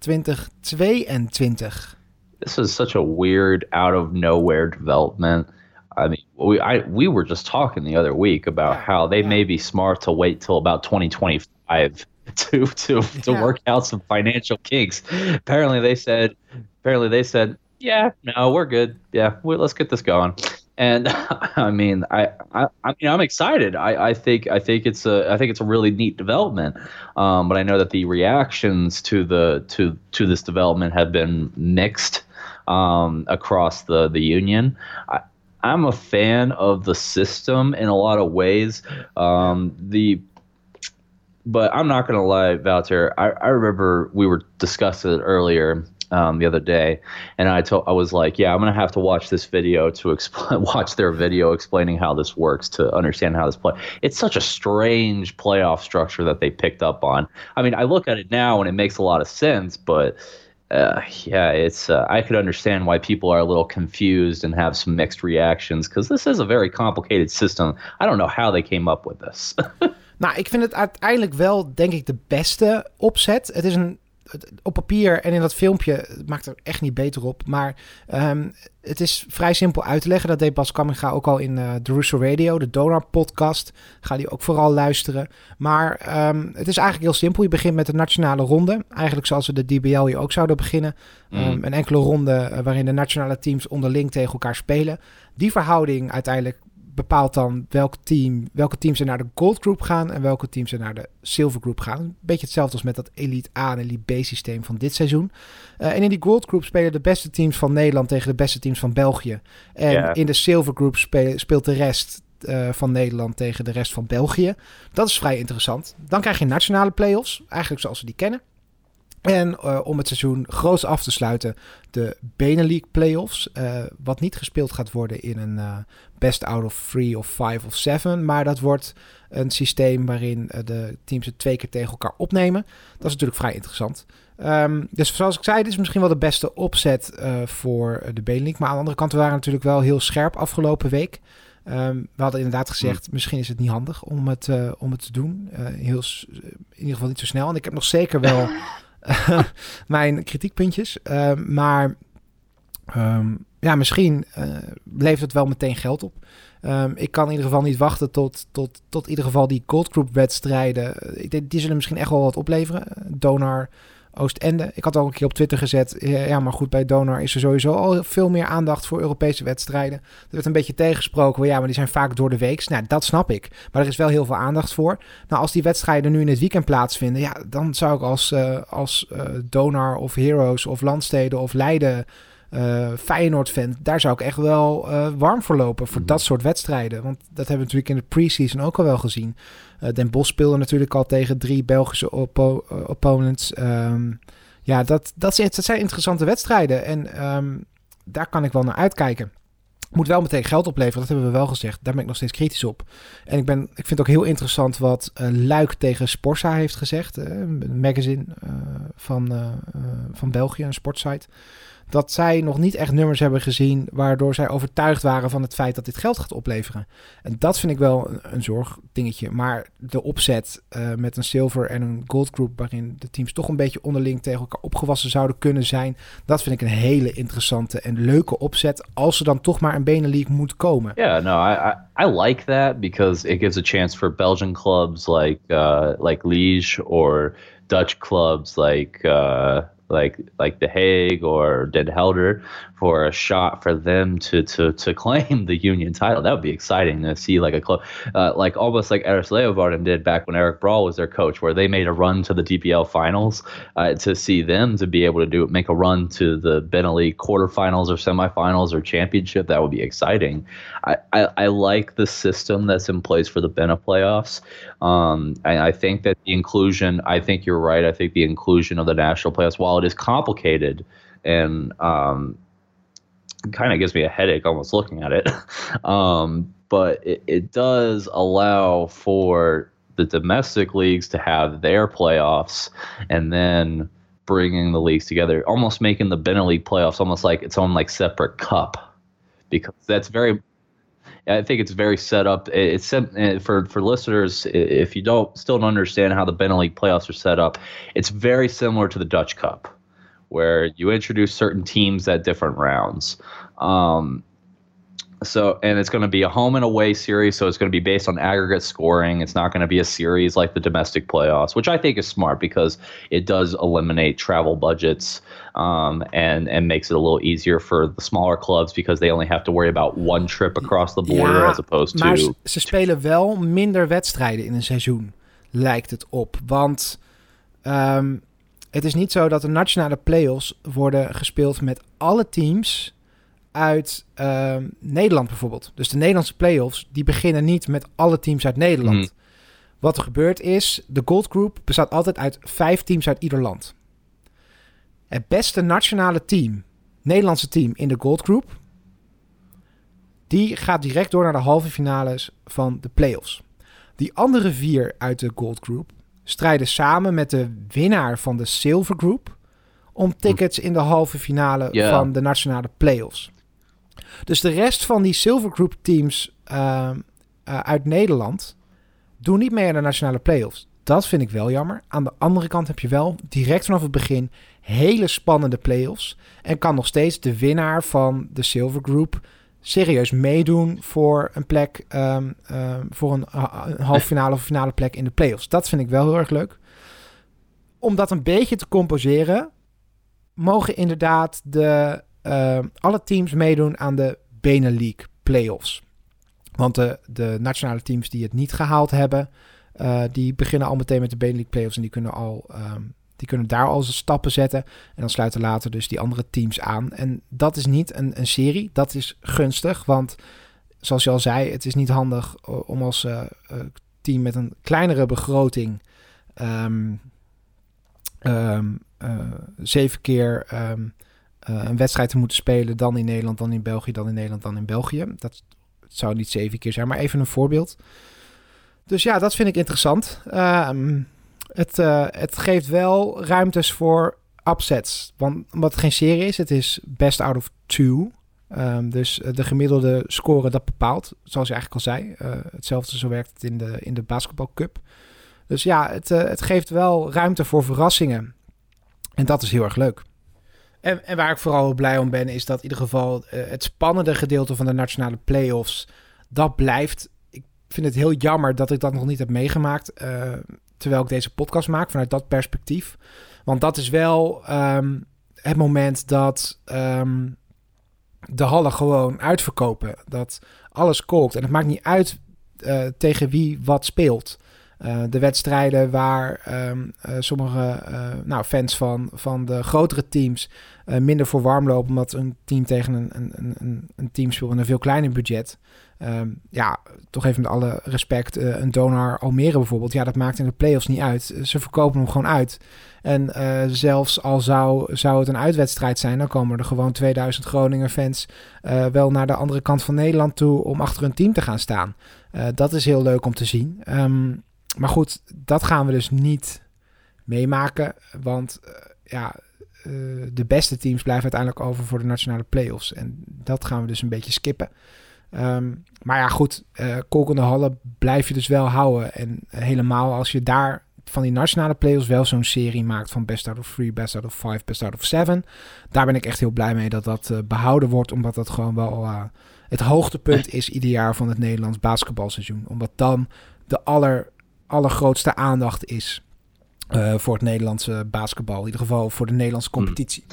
2022. This is such a weird, out of nowhere development. I mean, we I we were just talking the other week about yeah, how they yeah. may be smart to wait till about 2025 to to to work out some financial kinks. Apparently, they said. Apparently, they said, "Yeah, no, we're good. Yeah, we, let's get this going." And I mean, I, I, I mean, I'm excited. I, I think, I think it's a, I think it's a really neat development. Um, but I know that the reactions to the to to this development have been mixed um, across the the union. I, I'm a fan of the system in a lot of ways. Um, the but I'm not gonna lie, Valter. I, I remember we were discussing it earlier um, the other day, and I told I was like, yeah, I'm gonna have to watch this video to explain, watch their video explaining how this works to understand how this play. It's such a strange playoff structure that they picked up on. I mean, I look at it now and it makes a lot of sense, but. Uh, yeah, it's. Uh, I could understand why people are a little confused and have some mixed reactions because this is a very complicated system. I don't know how they came up with this. nou, ik vind het uiteindelijk wel, denk ik, de beste opzet. Het is een op papier en in dat filmpje het maakt er echt niet beter op. Maar um, het is vrij simpel uit te leggen. Dat deed Bas Kamminga ook al in uh, de Russo Radio, de Donor podcast. Ga die ook vooral luisteren. Maar um, het is eigenlijk heel simpel. Je begint met de nationale ronde. Eigenlijk zoals we de DBL hier ook zouden beginnen. Mm. Um, een enkele ronde uh, waarin de nationale teams onderling tegen elkaar spelen. Die verhouding uiteindelijk bepaalt dan welk team, welke teams er naar de Gold Group gaan en welke teams er naar de Silver Group gaan. Een beetje hetzelfde als met dat Elite A en Elite B systeem van dit seizoen. Uh, en in die Gold Group spelen de beste teams van Nederland tegen de beste teams van België. En yeah. in de Silver Group speelt de rest uh, van Nederland tegen de rest van België. Dat is vrij interessant. Dan krijg je nationale playoffs, eigenlijk zoals we die kennen. En uh, om het seizoen groot af te sluiten, de Benelink Playoffs. Uh, wat niet gespeeld gaat worden in een uh, best out of three of five of seven. Maar dat wordt een systeem waarin de teams het twee keer tegen elkaar opnemen. Dat is natuurlijk vrij interessant. Um, dus zoals ik zei, dit is misschien wel de beste opzet voor de Benelink. Maar aan de andere kant, we waren natuurlijk wel heel scherp afgelopen week. Um, we hadden inderdaad gezegd, hmm. misschien is het niet handig om het, om het te doen. heel, in ieder geval niet zo snel. En ik heb nog zeker wel... mijn kritiekpuntjes. Uh, maar um, ja, misschien uh, levert het wel meteen geld op. Um, ik kan in ieder geval niet wachten tot, tot, tot in ieder geval die Gold Group wedstrijden. Die zullen misschien echt wel wat opleveren. Donar Oostende. Ik had al een keer op Twitter gezet. Ja, maar goed, bij Donor is er sowieso al veel meer aandacht voor Europese wedstrijden. Er werd een beetje tegengesproken. Ja, maar die zijn vaak door de week. Nou, dat snap ik. Maar er is wel heel veel aandacht voor. Nou, als die wedstrijden nu in het weekend plaatsvinden. Ja, dan zou ik als, uh, als uh, Donor of Heroes of Landsteden of Leiden uh, Feyenoord fan, daar zou ik echt wel uh, warm voor lopen voor dat soort wedstrijden. Want dat hebben we natuurlijk in de pre-season ook al wel gezien. Uh, Den Bosch speelde natuurlijk al tegen drie Belgische oppo opponents. Um, ja, dat, dat, zijn, dat zijn interessante wedstrijden en um, daar kan ik wel naar uitkijken. Moet wel meteen geld opleveren, dat hebben we wel gezegd. Daar ben ik nog steeds kritisch op. En ik, ben, ik vind het ook heel interessant wat uh, Luik tegen Sporza heeft gezegd. een magazine uh, van, van België, een sportsite dat zij nog niet echt nummers hebben gezien waardoor zij overtuigd waren van het feit dat dit geld gaat opleveren. En dat vind ik wel een, een zorgdingetje. Maar de opzet uh, met een silver en een gold group waarin de teams toch een beetje onderling tegen elkaar opgewassen zouden kunnen zijn, dat vind ik een hele interessante en leuke opzet als er dan toch maar een Benelink moet komen. Yeah, no, I, I, I like that because it gives a chance for Belgian clubs like uh, like Liege or Dutch clubs like uh, like like The Hague or Den Helder for a shot for them to to to claim the union title. That would be exciting to see like a club uh, like almost like Eris Leovarden did back when Eric Brawl was their coach, where they made a run to the DPL finals. Uh, to see them to be able to do make a run to the Benelli quarterfinals or semifinals or championship, that would be exciting. I, I, I like the system that's in place for the Bena playoffs. Um, and I think that the inclusion, I think you're right. I think the inclusion of the national playoffs, while it is complicated and um, kind of gives me a headache almost looking at it. um, but it, it does allow for the domestic leagues to have their playoffs and then bringing the leagues together, almost making the League playoffs almost like its own like separate cup, because that's very. I think it's very set up. It's set, for for listeners. If you don't still don't understand how the League playoffs are set up, it's very similar to the Dutch Cup where you introduce certain teams at different rounds. Um, so, and it's going to be a home and away series, so it's going to be based on aggregate scoring. It's not going to be a series like the domestic playoffs, which I think is smart because it does eliminate travel budgets um, and and makes it a little easier for the smaller clubs because they only have to worry about one trip across the border ja, as opposed to. maar ze spelen wel minder wedstrijden in een seizoen, lijkt het op, want. Um, het is niet zo dat de nationale play-offs worden gespeeld met alle teams uit uh, Nederland bijvoorbeeld. Dus de Nederlandse play-offs, die beginnen niet met alle teams uit Nederland. Mm. Wat er gebeurt is, de Gold Group bestaat altijd uit vijf teams uit ieder land. Het beste nationale team, Nederlandse team in de Gold Group, die gaat direct door naar de halve finales van de play-offs. Die andere vier uit de Gold Group, strijden samen met de winnaar van de Silver Group om tickets in de halve finale yeah. van de nationale playoffs. Dus de rest van die Silver Group teams uh, uh, uit Nederland doen niet mee aan de nationale playoffs. Dat vind ik wel jammer. Aan de andere kant heb je wel direct vanaf het begin hele spannende playoffs. En kan nog steeds de winnaar van de Silver Group serieus meedoen voor een plek, um, um, voor een, een halve finale of finale plek in de playoffs. Dat vind ik wel heel erg leuk. Om dat een beetje te composeren, mogen inderdaad de, uh, alle teams meedoen aan de Benelink playoffs. Want de, de nationale teams die het niet gehaald hebben, uh, die beginnen al meteen met de Benelink playoffs en die kunnen al um, die kunnen daar al stappen zetten. En dan sluiten later dus die andere teams aan. En dat is niet een, een serie. Dat is gunstig. Want zoals je al zei, het is niet handig om als uh, team met een kleinere begroting. Um, ehm, zeven keer ehm, een wedstrijd te moeten spelen, dan in Nederland, dan in België, dan in Nederland, dan in België. Dat zou niet zeven keer zijn, maar even een voorbeeld. Dus ja, dat vind ik interessant. Ehm, het, het geeft wel ruimtes voor upsets. Want het geen serie is, het is best out of two. Um, dus de gemiddelde score dat bepaalt, zoals je eigenlijk al zei. Uh, hetzelfde zo werkt het in de, in de basketbalcup. Dus ja, het, het geeft wel ruimte voor verrassingen. En dat is heel erg leuk. En, en waar ik vooral blij om ben, is dat in ieder geval het spannende gedeelte van de nationale playoffs, dat blijft. Ik vind het heel jammer dat ik dat nog niet heb meegemaakt, terwijl ik deze podcast maak, vanuit dat perspectief. Want dat is wel um, het moment dat um, de hallen gewoon uitverkopen. Dat alles kookt. En het maakt niet uit uh, tegen wie wat speelt. Uh, de wedstrijden waar um, uh, sommige nou, fans van, van de grotere teams minder voor warm lopen. Omdat een team tegen een, een, een, een team speelt met een veel kleiner budget. Um, ja, toch even met alle respect, uh, een Donar Almere bijvoorbeeld. Ja, dat maakt in de playoffs niet uit. Ze verkopen hem gewoon uit. En uh, zelfs al zou, zou het een uitwedstrijd zijn, dan komen er gewoon 2000 Groninger fans uh, wel naar de andere kant van Nederland toe om achter hun team te gaan staan. dat is heel leuk om te zien. Um, maar goed, dat gaan we dus niet meemaken. Want ja, de beste teams blijven uiteindelijk over voor de nationale playoffs. En dat gaan we dus een beetje skippen. Um, maar ja, goed, uh, kolkende hallen blijf je dus wel houden. En helemaal als je daar van die nationale playoffs wel zo'n serie maakt van best out of three, best out of five, best out of seven. Daar ben ik echt heel blij mee dat dat uh, behouden wordt, omdat dat gewoon wel uh, het hoogtepunt is ieder jaar van het Nederlands basketbalseizoen. Omdat dan de aller, allergrootste aandacht is uh, voor het Nederlandse basketbal. In ieder geval voor de Nederlandse hmm. competitie.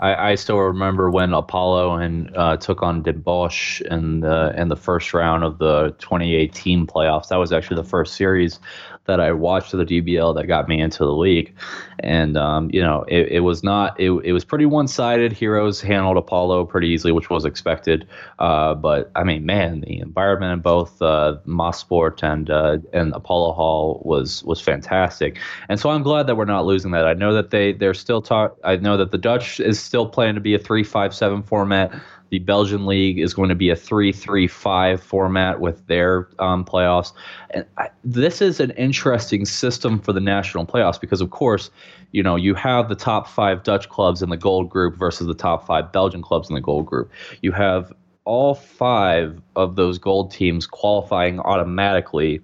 I, I still remember when Apollo and uh, took on Den Bosch in the in the first round of the 2018 playoffs. That was actually the first series that I watched of the DBL that got me into the league. And, um, you know, it, it, was not, it, it was pretty one sided. Heroes handled Apollo pretty easily, which was expected. Uh, but, I mean, man, the environment in both uh, Mossport and, uh, and Apollo Hall was, was fantastic. And so I'm glad that we're not losing that. I know that they, they're still talk. I know that the Dutch is still plan to be a 3 5 7 format. The Belgian league is going to be a 3 3 5 format with their um, playoffs. And I, this is an interesting system for the national playoffs because, of course, you know, you have the top five Dutch clubs in the gold group versus the top five Belgian clubs in the gold group. You have all five of those gold teams qualifying automatically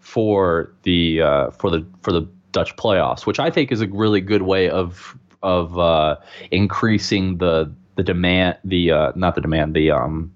for the uh, for the for the Dutch playoffs, which I think is a really good way of of uh, increasing the the demand, the uh, not the demand, the um,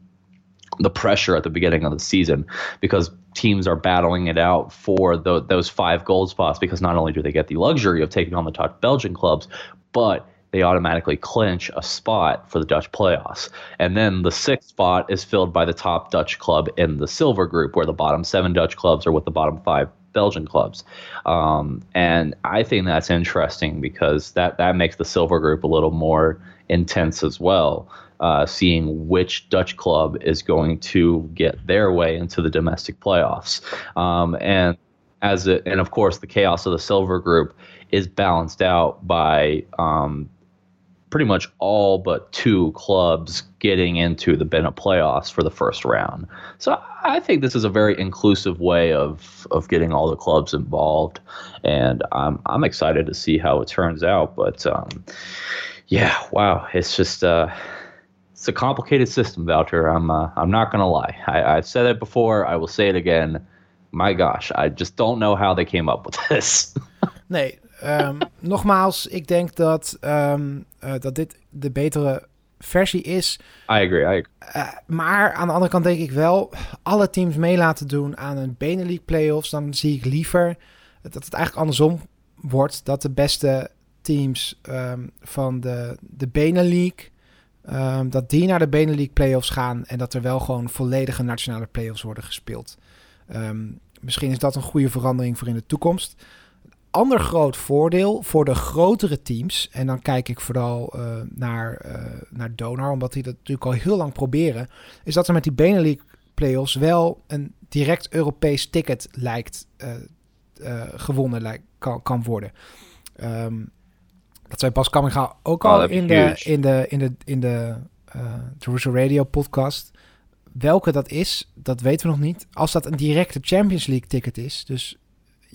the pressure at the beginning of the season because teams are battling it out for the, those five gold spots because not only do they get the luxury of taking on the top Belgian clubs, but they automatically clinch a spot for the Dutch playoffs. And then the sixth spot is filled by the top Dutch club in the silver group, where the bottom seven Dutch clubs are with the bottom five Belgian clubs. Um, and I think that's interesting because that, that makes the silver group a little more intense as well. Uh, seeing which Dutch club is going to get their way into the domestic playoffs, um, and as it, and of course the chaos of the silver group is balanced out by um, pretty much all but two clubs getting into the Bennett playoffs for the first round. So I think this is a very inclusive way of of getting all the clubs involved, and I'm I'm excited to see how it turns out. But um, yeah, wow, it's just uh, it's a complicated system, Voucher. I'm uh, I'm not gonna lie. I, I've said it before. I will say it again. My gosh, I just don't know how they came up with this. nee, um, nogmaals, ik denk dat um, uh, dat dit de betere versie is. I agree. I agree. Uh, maar aan de andere kant denk ik wel, alle teams mee laten doen aan een Benelux playoffs, dan zie ik liever dat het eigenlijk andersom wordt. Dat de beste teams um, van de, de Benelink, um, dat die naar de Benelink playoffs gaan en dat er wel gewoon volledige nationale playoffs worden gespeeld. Um, misschien is dat een goede verandering voor in de toekomst. Ander groot voordeel voor de grotere teams, en dan kijk ik vooral uh, naar, uh, naar Donar, omdat die dat natuurlijk al heel lang proberen, is dat er met die Benelink playoffs wel een direct Europees ticket lijkt uh, gewonnen lijkt, kan, kan worden. Um, Dat zei Bas Kamminga ook Oh, al in, de, in de, in de, in de eh Jerusalem Radio podcast. Welke dat is, dat weten we nog niet. Als dat een directe Champions League ticket is, dus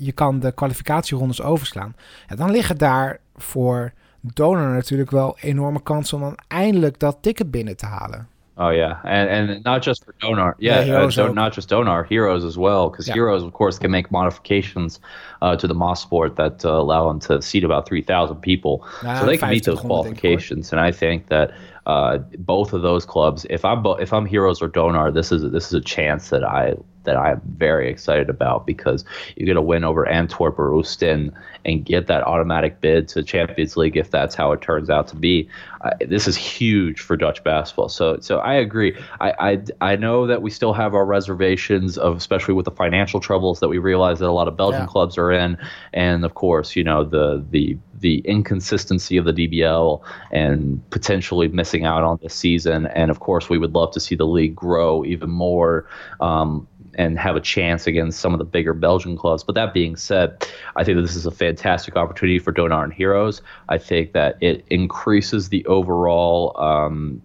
je kan de kwalificatierondes overslaan. Ja, dan liggen daar voor donor natuurlijk wel enorme kansen om dan eindelijk dat ticket binnen te halen. Oh yeah, and and not just for Donar. Yeah, Yeah, uh, so not just Donar, Heroes as well, because Yeah. Heroes, of course, can make modifications uh, to the Moss sport that uh, allow them to seat about three thousand people. Ja, so they can meet those 2500 denk ik, hoor. qualifications, and I think that uh, both of those clubs, if I'm bo- if I'm Heroes or Donar, this is this is a chance that I that I am very excited about because you get a win over Antwerp or Oostin and get that automatic bid to Champions League if that's how it turns out to be. Uh, this is huge for Dutch basketball. So so I agree. I, I I know that we still have our reservations of especially with the financial troubles that we realize that a lot of Belgian Yeah. clubs are in, and of course you know the the the inconsistency of the DBL and potentially missing out on this season. And of course, we would love to see the league grow even more um, and have a chance against some of the bigger Belgian clubs. But that being said, I think that this is a fantastic opportunity for Donar and Heroes. I think that it increases the overall. Um,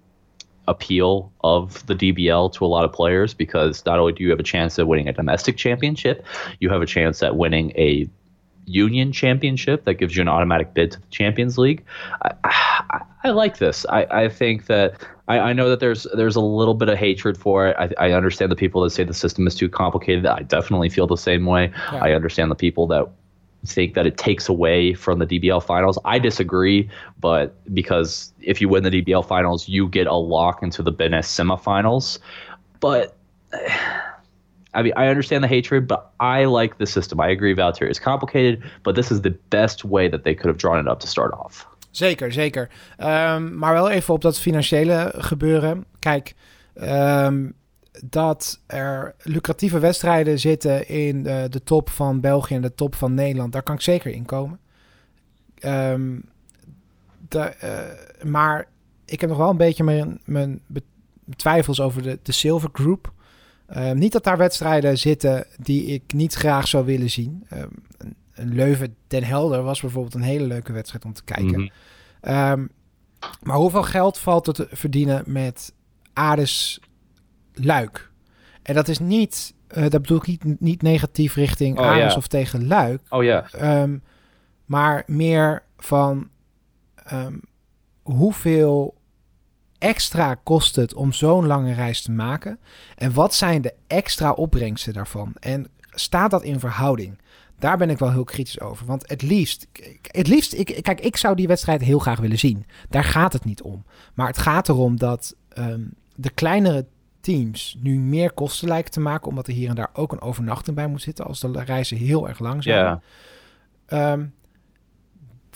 appeal of the DBL to a lot of players because not only do you have a chance at winning a domestic championship, you have a chance at winning a union championship that gives you an automatic bid to the Champions League. I, I, I like this. I, I think that I, I know that there's there's a little bit of hatred for it. I, I understand the people that say the system is too complicated. I definitely feel the same way. Yeah. I understand the people that think that it takes away from the DBL finals. I disagree, but because if you win the DBL finals, you get a lock into the Benes semifinals. But I mean, I understand the hatred, but I like the system. I agree, Valtteri. It's complicated, but this is the best way that they could have drawn it up to start off. Zeker, zeker. Ehm, maar wel even op dat financiële gebeuren. Kijk, ehm, dat er lucratieve wedstrijden zitten in de, de top van België en de top van Nederland, daar kan ik zeker in komen. Ehm, de, eh, maar ik heb nog wel een beetje mijn, mijn twijfels over de, de Silver Group. Ehm, niet dat daar wedstrijden zitten die ik niet graag zou willen zien. Een, een Leuven-Den Helder was bijvoorbeeld een hele leuke wedstrijd om te kijken. Mhm. Ehm, maar hoeveel geld valt er te verdienen met Ares Luik? En dat is niet, eh, dat bedoel ik niet, niet negatief richting Oh, Ares ja. of tegen Luik. Oh yeah, Ehm, maar meer van hoeveel extra kost het om zo'n lange reis te maken? En wat zijn de extra opbrengsten daarvan? En staat dat in verhouding? Daar ben ik wel heel kritisch over. Want het liefst, het liefst ik, kijk, ik zou die wedstrijd heel graag willen zien. Daar gaat het niet om. Maar het gaat erom dat ehm, de kleinere teams nu meer kosten lijken te maken, omdat er hier en daar ook een overnachting bij moet zitten als de reizen heel erg lang zijn. yeah. Ehm,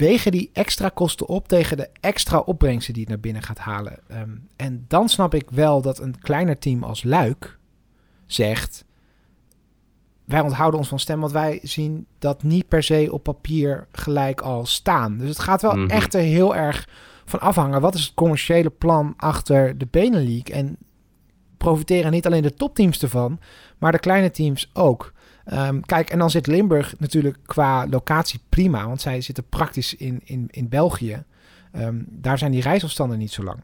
wegen die extra kosten op tegen de extra opbrengsten die het naar binnen gaat halen. Ehm, en dan snap ik wel dat een kleiner team als Luik zegt... wij onthouden ons van stem, want wij zien dat niet per se op papier gelijk al staan. Dus het gaat wel Mhm. echt er heel erg van afhangen. Wat is het commerciële plan achter de Benelink? En profiteren niet alleen de topteams ervan, maar de kleine teams ook. Ehm, kijk, en dan zit Limburg natuurlijk qua locatie prima, want zij zitten praktisch in, in, in België. Ehm, daar zijn die reisafstanden niet zo lang.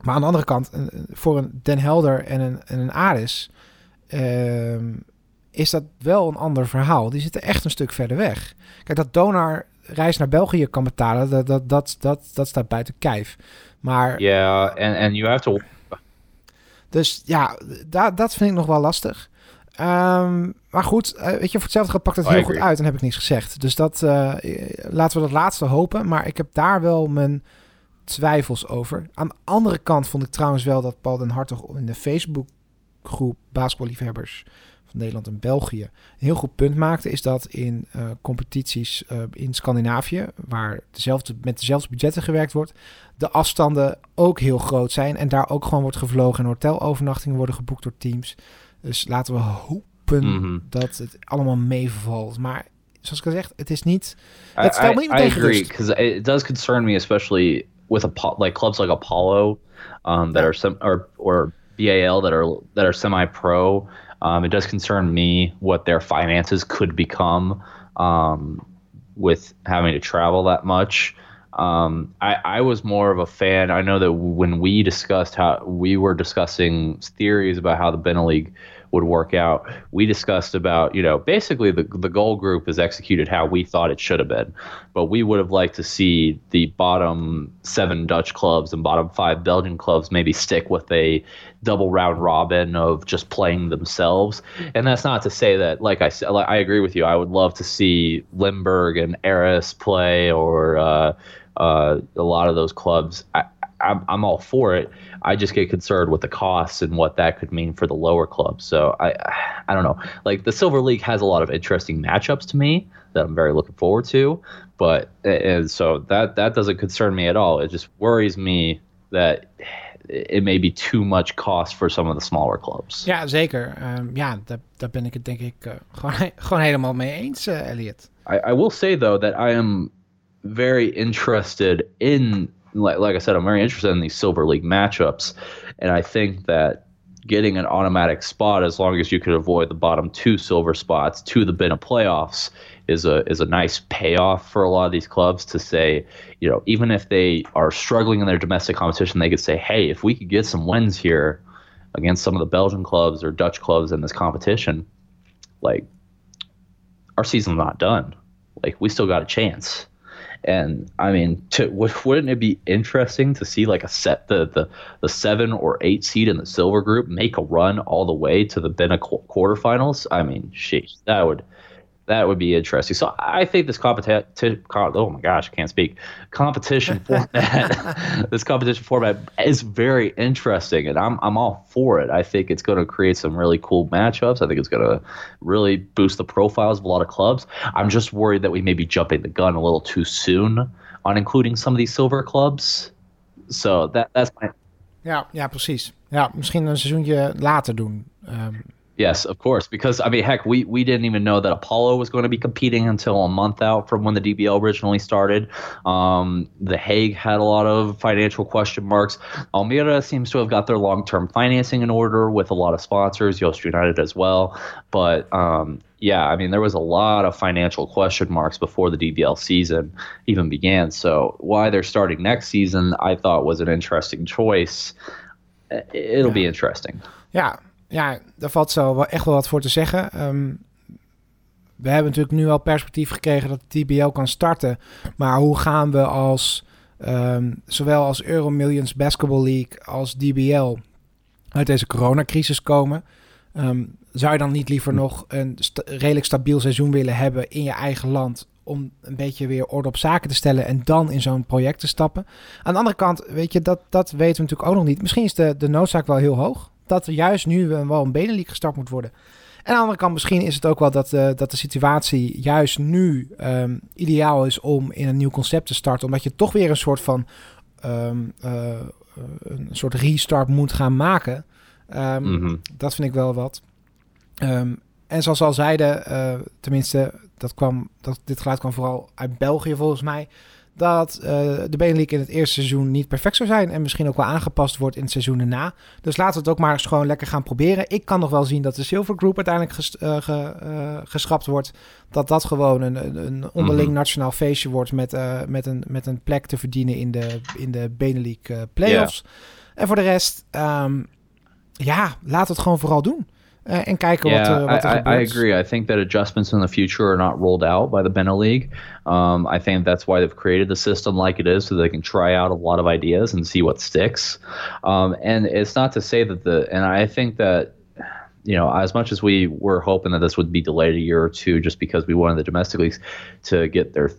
Maar aan de andere kant, voor een Den Helder en een, en een Ares ehm, is dat wel een ander verhaal. Die zitten echt een stuk verder weg. Kijk, dat Donar reis naar België kan betalen, dat, dat, dat, dat, dat staat buiten kijf. Maar Yeah, and and you have to dus ja, da, dat vind ik nog wel lastig. Ehm, maar goed, eh, weet je, voor hetzelfde gepakt het Oh, heel goed uit en heb ik niks gezegd. Dus dat, eh, laten we dat laatste hopen. Maar ik heb daar wel mijn twijfels over. Aan de andere kant vond ik trouwens wel dat Paul den Hartog in de Facebookgroep basketballiefhebbers van Nederland en België een heel goed punt maakte. Is dat in eh, competities eh, in Scandinavië, waar dezelfde, met dezelfde budgetten gewerkt wordt, de afstanden ook heel groot zijn. En daar ook gewoon wordt gevlogen en hotelovernachtingen worden geboekt door teams. Dus laten we hopen Mhm. dat het allemaal meevalt. Maar zoals ik al zeg, het is niet... I, Het stelt me I- niet meteen I agree because it does concern me, especially with Apo- like clubs like Apollo um, that are some or or BAL that are that are semi-pro. Um, it does concern me what their finances could become um, with having to travel that much. Um, I, I was more of a fan. I know that when we discussed how we were discussing theories about how the Benelux League would work out, we discussed about, you know, basically the, the goal group is executed how we thought it should have been. But we would have liked to see the bottom seven Dutch clubs and bottom five Belgian clubs maybe stick with a double round robin of just playing themselves. And that's not to say that, like I said, I agree with you. I would love to see Limburg and Eris play or uh, uh, a lot of those clubs. I, I'm, I'm all for it. I just get concerned with the costs and what that could mean for the lower clubs. So I, I don't know. Like the Silver League has a lot of interesting matchups to me that I'm very looking forward to, but and so that that doesn't concern me at all. It just worries me that it may be too much cost for some of the smaller clubs. Ja, zeker. Um, ja, daar, daar ben ik het denk ik uh, gewoon, gewoon helemaal mee eens, uh, Elliot. I, I will say though that I am very interested in like, like I said, I'm very interested in these Silver League matchups, and I think that getting an automatic spot, as long as you could avoid the bottom two silver spots to the bin of playoffs, is a is a nice payoff for a lot of these clubs to say, you know, even if they are struggling in their domestic competition, they could say, hey, if we could get some wins here against some of the Belgian clubs or Dutch clubs in this competition, like our season's not done. Like we still got a chance. And I mean, to, wouldn't it be interesting to see like a set the, the the seven or eight seed in the silver group make a run all the way to the Bena quarterfinals? I mean, sheesh, that would that would be interesting. So I think this competition, oh my gosh, I can't speak. Competition format, this competition format is very interesting, and I'm I'm all for it. I think it's going to create some really cool matchups. I think it's going to really boost the profiles of a lot of clubs. I'm just worried that we may be jumping the gun a little too soon on including some of these silver clubs. So that that's my. Ja, ja, precies. Ja, misschien een seizoentje later doen. Um, Yes, of course. Because I mean, heck, we we didn't even know that Apollo was going to be competing until a month out from when the DBL originally started. Um, the Hague had a lot of financial question marks. Almira seems to have got their long term financing in order with a lot of sponsors, Yost United as well. But um, yeah, I mean, there was a lot of financial question marks before the DBL season even began. So why they're starting next season, I thought was an interesting choice. It'll yeah. be interesting. Yeah. Ja, daar valt zo wel echt wel wat voor te zeggen. Um, we hebben natuurlijk nu al perspectief gekregen dat de TBL kan starten. Maar hoe gaan we als um, zowel als Euro Millions Basketball League als DBL uit deze coronacrisis komen? Um, zou je dan niet liever nog een redelijk stabiel seizoen willen hebben in je eigen land om een beetje weer orde op zaken te stellen en dan in zo'n project te stappen? Aan de andere kant, weet je, dat, dat weten we natuurlijk ook nog niet. Misschien is de, de noodzaak wel heel hoog dat er juist nu wel een benenliek gestart moet worden. En aan de andere kant, misschien is het ook wel dat, uh, dat de situatie juist nu um, ideaal is om in een nieuw concept te starten. Omdat je toch weer een soort van um, uh, een soort restart moet gaan maken. Um, mm -hmm. Dat vind ik wel wat. en zoals al zeiden, uh, tenminste, dat kwam, dat, dit geluid kwam vooral uit België volgens mij dat uh, de Benelink in het eerste seizoen niet perfect zou zijn. En misschien ook wel aangepast wordt in het seizoen erna. Dus laten we het ook maar eens gewoon lekker gaan proberen. Ik kan nog wel zien dat de Silver Group uiteindelijk ges, uh, ge, uh, geschrapt wordt. Dat dat gewoon een, een onderling -hmm. nationaal feestje wordt met, met, een, met een plek te verdienen in de, in de Benelink playoffs. Yeah. En voor de rest, um, ja, laat het gewoon vooral doen. Uh, en kijken yeah, wat, uh, wat er I, gebeurt. I agree. I think that adjustments in the future are not rolled out by the Bena League. Um, I think that's why they've created the system like it is, so they can try out a lot of ideas and see what sticks. Um, and it's not to say that the, and I think that you know, as much as we were hoping that this would be delayed a year or two just because we wanted the domestic leagues to get their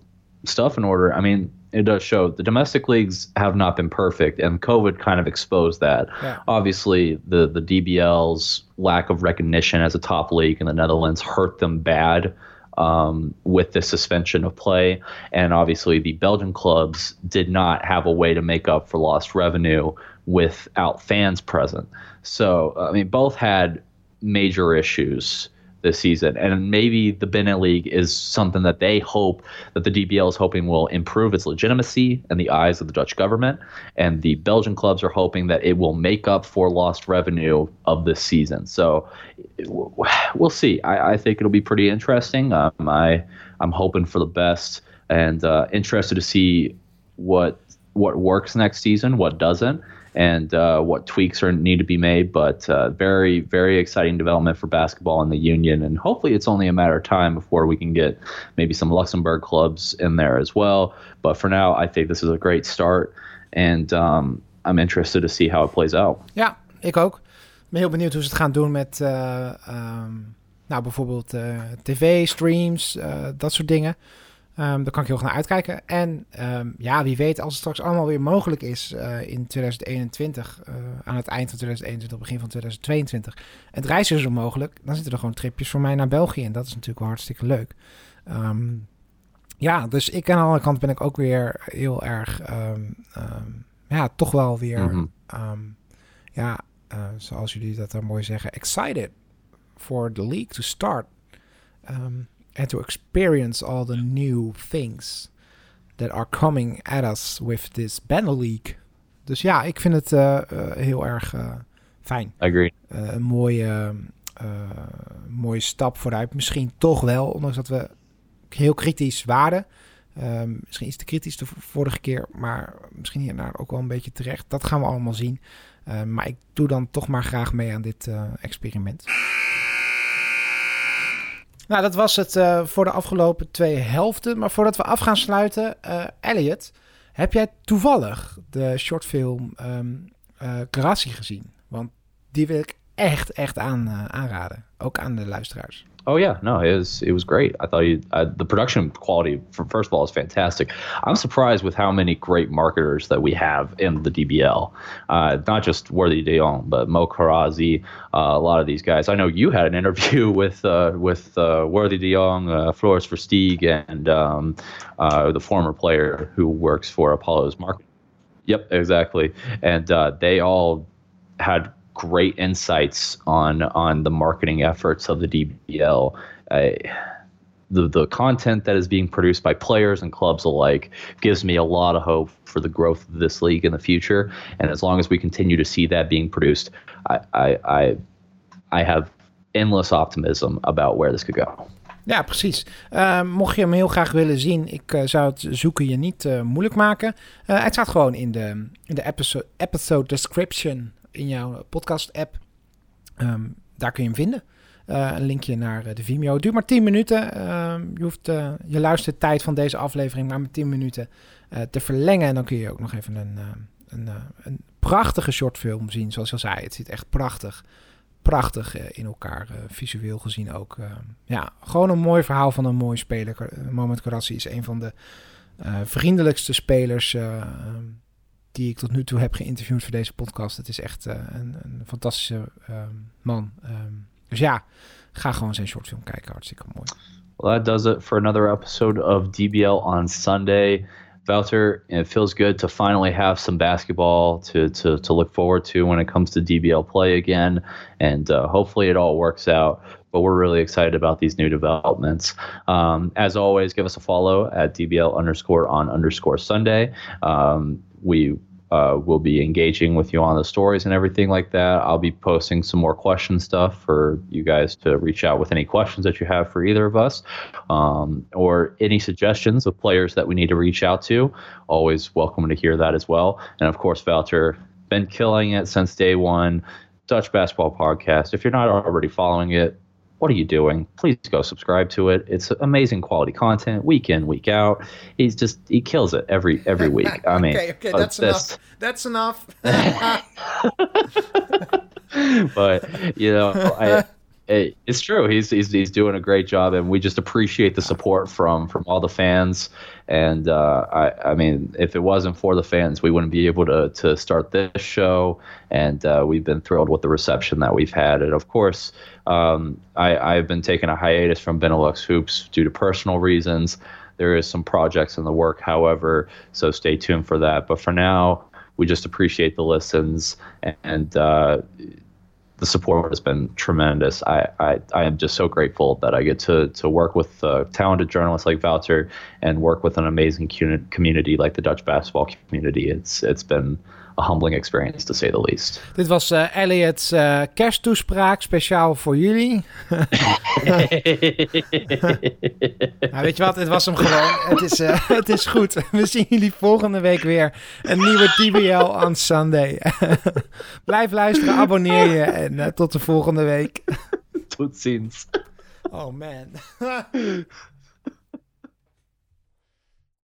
stuff in order, I mean, it does show the domestic leagues have not been perfect, and COVID kind of exposed that. Yeah. Obviously, the the DBL's lack of recognition as a top league in the Netherlands hurt them bad um, with the suspension of play, and obviously the Belgian clubs did not have a way to make up for lost revenue without fans present. So I mean, both had major issues this season. And maybe the Bennett League is something that they hope that the DBL is hoping will improve its legitimacy in the eyes of the Dutch government. And the Belgian clubs are hoping that it will make up for lost revenue of this season. So we'll see. I, I think it'll be pretty interesting. Um, I, I'm hoping for the best and uh, interested to see what what works next season, what doesn't, and uh, what tweaks are need to be made. But uh, very very exciting development for basketball in the union, and hopefully it's only a matter of time before we can get maybe some Luxembourg clubs in there as well. But for now, I think this is a great start, and um, I'm interested to see how it plays out. Ja, ik ook. Ik ben heel benieuwd hoe ze het gaan doen met uh, um, nou, bijvoorbeeld uh, tv, streams, uh, dat soort dingen. Um, daar kan ik heel erg naar uitkijken. En um, ja, wie weet, als het straks allemaal weer mogelijk is uh, in 2021, uh, aan het eind van 2021, begin van 2022, het reizen is mogelijk, dan zitten er gewoon tripjes voor mij naar België. En dat is natuurlijk wel hartstikke leuk. Um, ja, dus ik aan de andere kant ben ik ook weer heel erg, ja, toch wel weer, mm -hmm. ja, uh, zoals jullie dat dan mooi zeggen, excited for the league to start. Um, and to experience all the new things that are coming at us with this Banner League. Dus ja, ik vind het uh, uh, heel erg uh, fijn. Agree. een mooie, mooie stap vooruit. Misschien toch wel, ondanks dat we heel kritisch waren. Um, misschien iets te kritisch de vorige keer, maar misschien hierna ook wel een beetje terecht. Dat gaan we allemaal zien. maar ik doe dan toch maar graag mee aan dit experiment. Nou, dat was het uh, voor de afgelopen twee helften. Maar voordat we af gaan sluiten, uh, Elliot, heb jij toevallig de shortfilm um, uh, Karassi gezien? Want die wil ik echt, echt aan, aanraden. Ook aan de luisteraars. Oh yeah, no, it was it was great. I thought you uh, the production quality from first of all is fantastic. I'm surprised with how many great marketers that we have in the DBL. Uh, not just Worthy De Jong, but Mo Karazi, uh, a lot of these guys. I know you had an interview with uh, with uh, Worthy De Jong, uh, Floris Versteeg, and um, the former player who works for Apollo's market. Yep, exactly. And they all had great insights on on the marketing efforts of the DBL. I, the the content that is being produced by players and clubs alike gives me a lot of hope for the growth of this league in the future. And as long as we continue to see that being produced, I I I, I have endless optimism about where this could go. Ja, precies. Uh, mocht je hem heel graag willen zien, ik uh, zou het zoeken je niet uh, moeilijk maken. het staat gewoon in de, in de episode, episode description in jouw podcast-app. Um, daar kun je hem vinden. Uh, een linkje naar uh, de Vimeo. Het duurt maar 10 minuten. Uh, je hoeft uh, je luistertijd van deze aflevering maar met 10 minuten te verlengen. En dan kun je ook nog even een, een, een prachtige shortfilm zien. Zoals je al zei, het zit echt prachtig. Prachtig in elkaar, visueel gezien ook. ja, gewoon een mooi verhaal van een mooi speler. Moment Karassi is een van de vriendelijkste spelers die ik tot nu toe heb geïnterviewd voor deze podcast. Het is echt uh, een, een, fantastische um, man. Um, dus ja, ga gewoon zijn shortfilm kijken. Hartstikke mooi. Well, that does it for another episode of DBL on Sunday. Wouter, it feels good to finally have some basketball to, to, to look forward to when it comes to DBL play again. And uh, hopefully it all works out. But we're really excited about these new developments. Um, as always, give us a follow at DBL underscore on underscore Sunday. Um, we uh, will be engaging with you on the stories and everything like that. I'll be posting some more question stuff for you guys to reach out with any questions that you have for either of us um, or any suggestions of players that we need to reach out to. Always welcome to hear that as well. And of course, Valter, been killing it since day one. Dutch Basketball Podcast. If you're not already following it, what are you doing? Please go subscribe to it. It's amazing quality content, week in, week out. He's just he kills it every every week. I mean, okay, okay, oh, that's enough. That's enough. but you know, I it's true. He's, he's he's doing a great job, and we just appreciate the support from from all the fans. And uh, I I mean, if it wasn't for the fans, we wouldn't be able to to start this show. And uh, we've been thrilled with the reception that we've had. And of course, um, I I've been taking a hiatus from Benelux hoops due to personal reasons. There is some projects in the work, however, so stay tuned for that. But for now, we just appreciate the listens and. Uh, the support has been tremendous. I, I, I am just so grateful that I get to to work with talented journalists like Wouter and work with an amazing community like the Dutch basketball community. It's it's been a humbling experience to say the least. Dit was uh, Elliot's uh, kersttoespraak speciaal voor jullie. nou, weet je wat, het was hem gewoon. Het is, uh, het is goed. We zien jullie volgende week weer. Een nieuwe TBL on Sunday. Blijf luisteren, abonneer je en tot de volgende week. Tot ziens. Oh man.